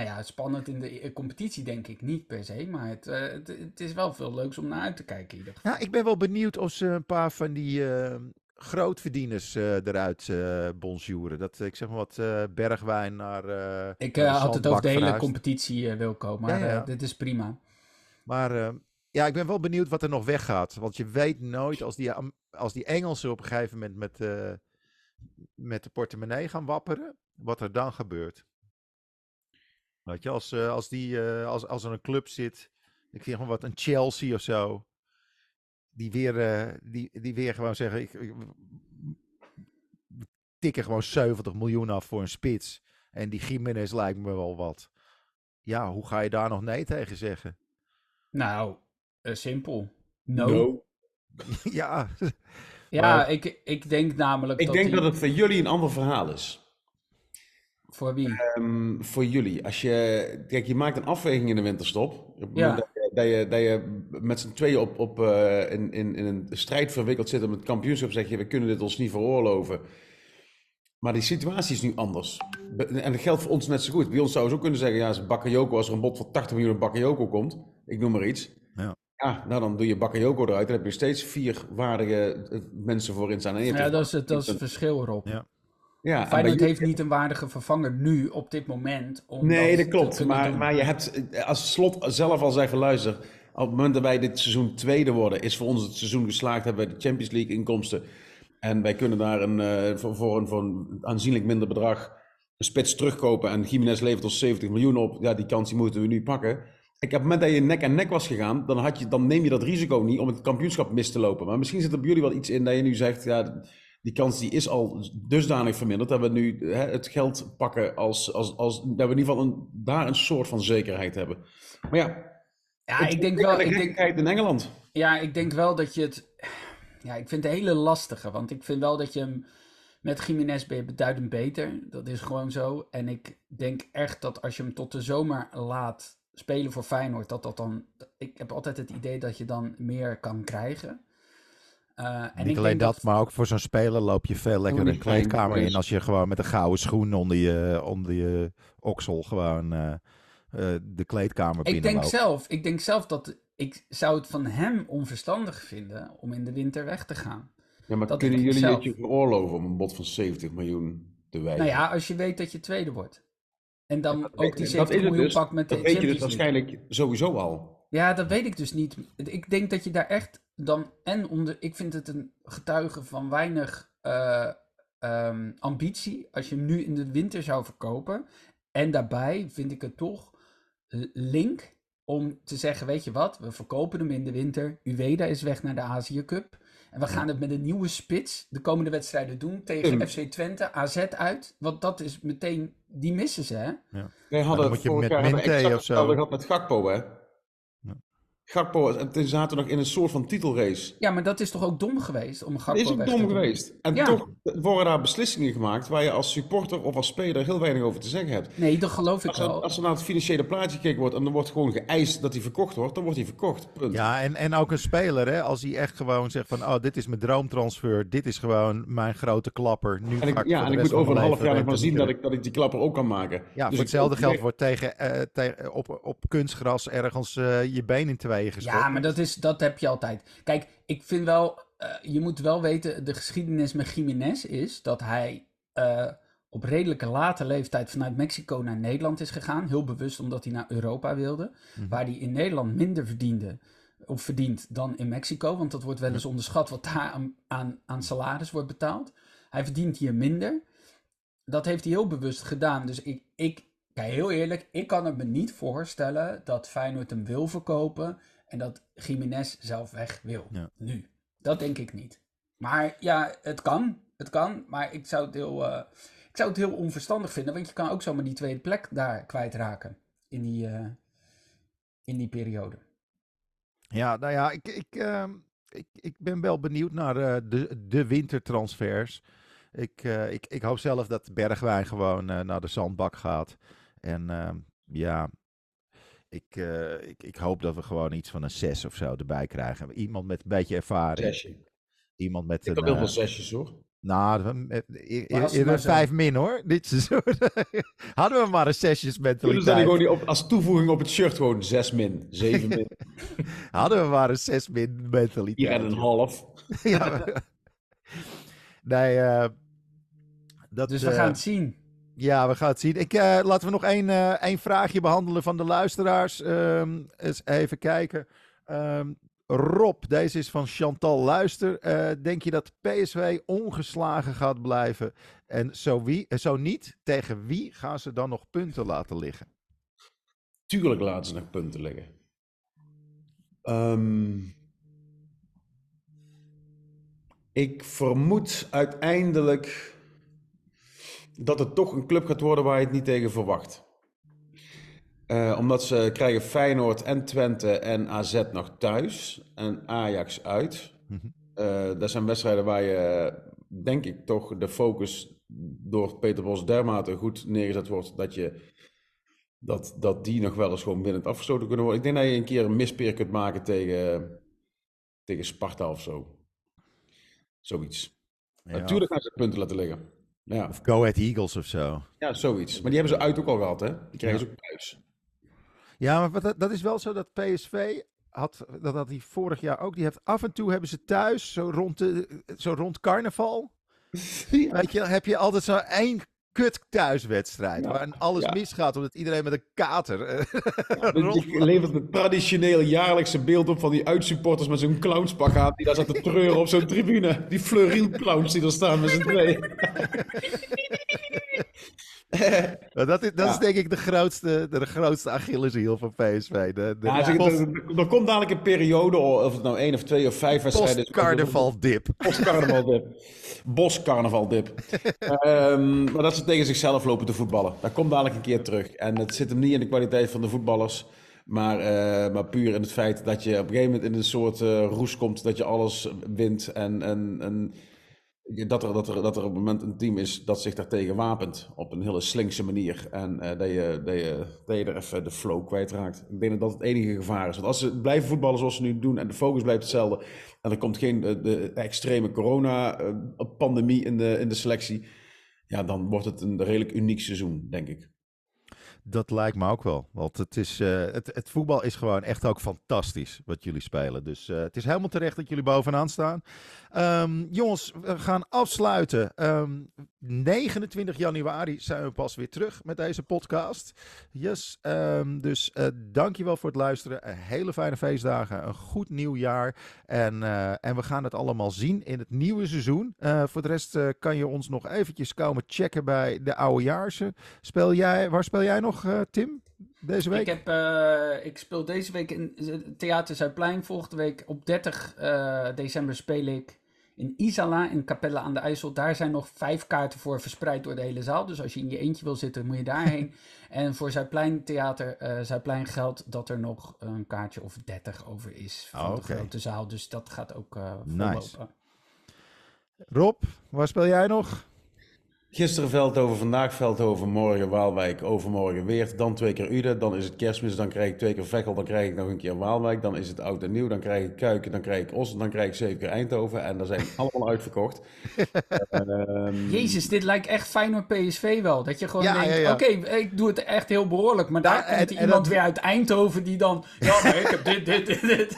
Nou ja, spannend in de competitie, denk ik niet per se. Maar het, eh, het, het is wel veel leuks om naar uit te kijken. In ieder geval. Ja, ik ben wel benieuwd of ze een paar van die eh, grootverdieners eh, eruit bonjouren. Dat, ik zeg maar wat, Bergwijn naar Ik had het over de hele competitie, Wilco. Maar Ja, ja. dit is prima. Maar eh, ja, ik ben wel benieuwd wat er nog weggaat. Want je weet nooit als die, als die Engelsen op een gegeven moment met, met de portemonnee gaan wapperen, wat er dan gebeurt. Weet je, als, eh, als, die, eh, als, als er een club zit, ik zeg maar wat, een Chelsea of zo, die weer, eh, die, die weer gewoon zeggen, ik, ik- we tikken gewoon 70 miljoen af voor een spits. En die Jiménez lijkt me wel wat. Ja, hoe ga je daar nog nee tegen zeggen? Nou, eh, simpel. No. No. ja, Ja, Maar- ik, ik denk namelijk Ik dat denk die- dat het voor jullie een ander verhaal is. Voor wie? Ehm, voor jullie. Als je, kijk, je maakt een afweging in de winterstop. Ja. dat, je, dat, je, dat je met z'n tweeën op, op, eh, in, in, in een strijd verwikkeld zit om het kampioenschap, zeg je, we kunnen dit ons niet veroorloven. Maar die situatie is nu anders. En dat geldt voor ons net zo goed. Bij ons zouden ze ook kunnen zeggen, ja, als Bakayoko, als er een bod van 80 miljoen Bakayoko komt, ik noem maar iets. Ja. Ja, nou dan doe je Bakayoko eruit. Dan heb je steeds vier waardige eh, mensen voorin staan. En je hebt Ja, dat is het, dat is het verschil, Rob. Ja. Ja, Feyenoord heeft niet een waardige vervanger nu, op dit moment. Om Nee, dat klopt. Maar, doen. maar je hebt, als slot zelf al zegt van luister, op het moment dat wij dit seizoen tweede worden, is voor ons het seizoen geslaagd, hebben wij de Champions League inkomsten. En wij kunnen daar een, eh, voor, voor, een, voor een aanzienlijk minder bedrag een spits terugkopen. En Jiménez levert ons 70 miljoen op. Ja, die kans die moeten we nu pakken. Ik, op het moment dat je nek aan nek was gegaan, dan, had je, dan neem je dat risico niet om het kampioenschap mis te lopen. Maar misschien zit er bij jullie wel iets in dat je nu zegt, ja, die kans die is al dusdanig verminderd dat we nu hè, het geld pakken als, als, als dat we in ieder geval een, daar een soort van zekerheid hebben. Maar ja, Ja, ik denk wel... de Ik denk, in Engeland. ja, ik denk wel dat je het... Ja, ik vind het hele lastige. Want ik vind wel dat je hem... Met Jiménez ben je beduidend beter. Dat is gewoon zo. En ik denk echt dat als je hem tot de zomer laat spelen voor Feyenoord... Dat dat dan... Ik heb altijd het idee dat je dan meer kan krijgen. Eh, en niet ik alleen denk dat, maar ook voor zo'n speler loop je veel lekker een kleedkamer in als je gewoon met een gouden schoen onder je, onder je oksel gewoon eh, eh, de kleedkamer Ik denk zelf, ik denk zelf dat ik zou het van hem onverstandig vinden om in de winter weg te gaan. Ja, maar Dat kunnen jullie zelf. het je veroorloven om een bod van 70 miljoen te wijzen? Nou ja, als je weet dat je tweede wordt. En dan dat ook die is 70 het miljoen dus. pakt met de dat weet je dus waarschijnlijk sowieso al. Ja, dat weet ik dus niet. Ik denk dat je daar echt dan en onder. Ik vind het een getuige van weinig eh, ehm, ambitie als je hem nu in de winter zou verkopen. En daarbij vind ik het toch link om te zeggen: Weet je wat, we verkopen hem in de winter. Uweda is weg naar de Azië Cup. En we gaan het met een nieuwe spits de komende wedstrijden doen tegen Tim. FC Twente, AZ uit. Want dat is meteen, die missen ze hè. Wij hadden dan moet je vorig met jaar Mente exact of zo. gehad met Gakpo, hè? Gakpo, en toen zaten we nog in een soort van titelrace. Ja, maar dat is toch ook dom geweest om Dat Gakpo is ook weg dom geweest. En Ja. toch worden daar beslissingen gemaakt waar je als supporter of als speler heel weinig over te zeggen hebt. Nee, dat geloof ik Als er, wel. als er naar het financiële plaatje gekeken wordt en er wordt gewoon geëist dat hij verkocht wordt, dan wordt hij verkocht. Punt. Ja, en, en ook een speler, hè, als hij echt gewoon zegt van, oh, dit is mijn droomtransfer, dit is gewoon mijn grote klapper. Nu En ik, ja, voor en ik moet over een half jaar nog maar zien dat ik, dat ik die klapper ook kan maken. Ja, voor Dus ik- hetzelfde ik- geld wordt tegen, eh, tegen, op, op kunstgras ergens eh, je been in gestopt. Ja, maar dat, is, dat heb je altijd. Kijk, ik vind wel, eh, je moet wel weten, de geschiedenis met Jiménez is dat hij eh, op redelijke late leeftijd vanuit Mexico naar Nederland is gegaan. Heel bewust omdat hij naar Europa wilde. Mhm. Waar hij in Nederland minder verdiende. of verdient dan in Mexico. Want dat wordt wel eens onderschat wat daar aan, aan, aan salaris wordt betaald. Hij verdient hier minder. Dat heeft hij heel bewust gedaan. Dus ik, ik, kijk heel eerlijk, ik kan het me niet voorstellen dat Feyenoord hem wil verkopen. En dat Jiménez zelf weg wil. Ja. Nu. Dat denk ik niet. Maar ja, het kan. Het kan. Maar ik zou het heel, eh, ik zou het heel onverstandig vinden. Want je kan ook zomaar die tweede plek daar kwijtraken. In die, eh, in die periode. Ja, nou ja, ik, ik, ehm, ik, ik ben wel benieuwd naar eh, de, de wintertransfers. Ik, ik, ik hoop zelf dat Bergwijn gewoon naar de zandbak gaat. En ehm, ja, ik, eh, ik, ik hoop dat we gewoon iets van een 6 of zo erbij krijgen. Iemand met een beetje ervaring. Zesje. Iemand met Ik een... heb heel eh, veel zesjes hoor. nou, eh, e- e- e- zo- vijf min hoor, dit seizoen. Hadden we maar een zesjes mentaliteit. gewoon die op, als toevoeging op het shirt gewoon 6 min, 7 min, Hadden we maar een zes min mentaliteit. 4 en een half. Ja. nee, eh, dat, Dus we gaan het zien. Ja, we gaan het zien. Ik, eh, laten we nog één, eh, één vraagje behandelen van de luisteraars. Ehm, eens even kijken. Ehm, Rob, deze is van Chantal Luister. Eh, denk je dat PSV ongeslagen gaat blijven? En zo, wie, zo niet, tegen wie gaan ze dan nog punten laten liggen? Tuurlijk laten ze nog punten liggen. Ehm, ik vermoed uiteindelijk dat het toch een club gaat worden waar je het niet tegen verwacht. Eh, omdat ze krijgen Feyenoord en Twente en AZ nog thuis en Ajax uit. Eh, dat zijn wedstrijden waar je, denk ik, toch de focus door Peter Bos dermate goed neergezet wordt dat je dat, dat die nog wel eens gewoon winnend afgestoten kunnen worden. Ik denk dat je een keer een mispeer kunt maken tegen, tegen Sparta of zo. Zoiets. Ja, Natuurlijk gaan ze punten laten liggen. Ja. Of Go Ahead Eagles of zo. ja, zoiets. Maar die hebben ze uit ook al gehad, hè? Die krijgen Ja. ze ook thuis. Ja, maar dat, dat is wel zo dat PSV had, dat had hij vorig jaar ook. Die heeft af en toe hebben ze thuis, zo rond, de, zo rond carnaval. Weet je, heb je altijd zo één kut thuiswedstrijd. Ja, Waarin alles ja. misgaat omdat iedereen met een kater. eh, Je rondloopt. levert het traditioneel jaarlijkse beeld op van die uitsupporters met zo'n clownspak aan. Die daar zaten te treuren op zo'n tribune. Die Fleuriel clowns die er staan met z'n tweeën. Maar dat is, dat is denk ik de grootste, de, grootste Achilleshiel van PSV. De, de Ja, post- er, komt dadelijk een periode, of het nou één of twee of vijf wedstrijden is. post-carnaval dip. Boscarnavaldip. Boscarnavaldip. Ehm maar dat ze tegen zichzelf lopen te voetballen. Dat komt dadelijk een keer terug. En het zit hem niet in de kwaliteit van de voetballers. Maar, eh, maar puur in het feit dat je op een gegeven moment in een soort eh, roes komt. Dat je alles wint. En, en, en dat, er, dat, er, dat er op een moment een team is dat zich daartegen wapent. Op een hele slinkse manier. En eh, dat, je, dat, je, dat je er even de flow kwijtraakt. Ik denk dat dat het enige gevaar is. Want als ze blijven voetballen zoals ze nu doen. En de focus blijft hetzelfde. En er komt geen eh, de extreme corona-pandemie in de, in de selectie. Ja, dan wordt het een redelijk uniek seizoen, denk ik. Dat lijkt me ook wel. Want het, is, eh, het, het voetbal is gewoon echt ook fantastisch wat jullie spelen. Dus eh, het is helemaal terecht dat jullie bovenaan staan. Ehm, jongens, we gaan afsluiten. Ehm, 29 januari zijn we pas weer terug met deze podcast. Yes, ehm, dus eh dankjewel voor het luisteren. Een hele fijne feestdagen. Een goed nieuw jaar. En, eh, en we gaan het allemaal zien in het nieuwe seizoen. Eh, voor de rest kan je ons nog eventjes komen checken bij de oudejaarse. Speel jij, waar speel jij nog, Tim, deze week? Ik, heb, ik speel deze week in Theater Zuidplein. Volgende week op 30 eh, december speel ik in Isala in Capelle aan de IJssel. Daar zijn nog vijf kaarten voor verspreid door de hele zaal. Dus als je in je eentje wil zitten, moet je daarheen. en voor Zuidplein Theater eh, Zuidplein geldt dat er nog een kaartje of 30 over is van Oh, de oké. grote zaal. Dus dat gaat ook eh Nice. Rob, waar speel jij nog? Gisteren Veldhoven, vandaag Veldhoven, morgen Waalwijk, overmorgen Weert, dan twee keer Uden, dan is het kerstmis, dan krijg ik twee keer Vechel, dan krijg ik nog een keer Waalwijk, dan is het oud en nieuw, dan krijg ik Kuiken, dan krijg ik Os, dan krijg ik zeven keer Eindhoven en dan zijn allemaal uitverkocht. Ehm, Jezus, dit lijkt echt Feyenoord PSV wel. Dat je gewoon Ja, denkt, ja, ja. oké, ik doe het echt heel behoorlijk. Maar daar Ja, komt en- er en iemand dat- weer uit Eindhoven die dan... Ja, maar ik heb dit, dit, dit, dit.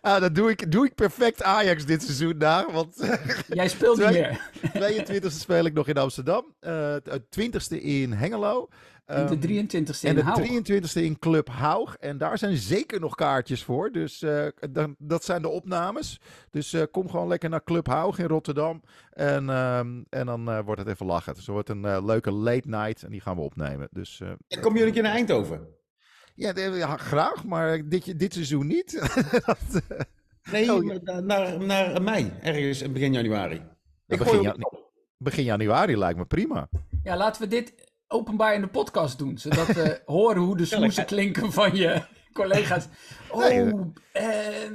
Ah, dat doe ik, doe ik perfect Ajax dit seizoen na. Want Jij speelt niet meer. 22e speel ik nog in Amsterdam. eh, Het 20e in Hengelo. En Ehm, de 23ste en in de Haug. 23e in Club Haug. En daar zijn zeker nog kaartjes voor. Dus eh, dan, dat zijn de opnames. Dus eh, kom gewoon lekker naar Club Haug in Rotterdam. En, ehm, en dan eh, wordt het even lachen. Dus het wordt een leuke late night. En die gaan we opnemen. Dus eh, En Kom jullie een keer naar Eindhoven? Ja, graag. Maar dit, dit seizoen niet. Dat, eh, Nee, Oh, ja. naar, naar mei, ergens in begin januari. Ik begin begin januari lijkt me prima. Ja, laten we dit openbaar in de podcast doen. Zodat we horen hoe de smoesen klinken van je collega's. Oh, Nee, ehm,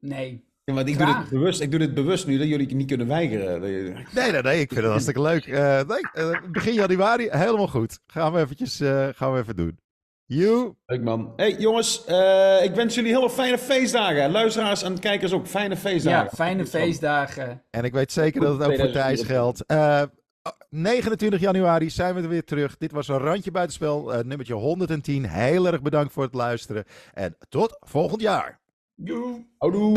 nee. Ja, want ik doe, dit bewust, ik doe dit bewust nu, dat jullie het niet kunnen weigeren. Nee, nee, nee. Ik vind het hartstikke leuk. Eh, nee, eh, begin januari, helemaal goed. Gaan we eventjes eh, gaan we even doen. You. Leuk man. hey, jongens, eh, ik wens jullie hele fijne feestdagen. Luisteraars en kijkers ook, fijne feestdagen. Ja, fijne feestdagen. En ik weet zeker dat het ook voor Thijs 2024. geldt. Eh, 29 januari zijn we er weer terug. Dit was een randje buitenspel, eh nummertje 110. Heel erg bedankt voor het luisteren. En tot volgend jaar. Joe. Houdoe.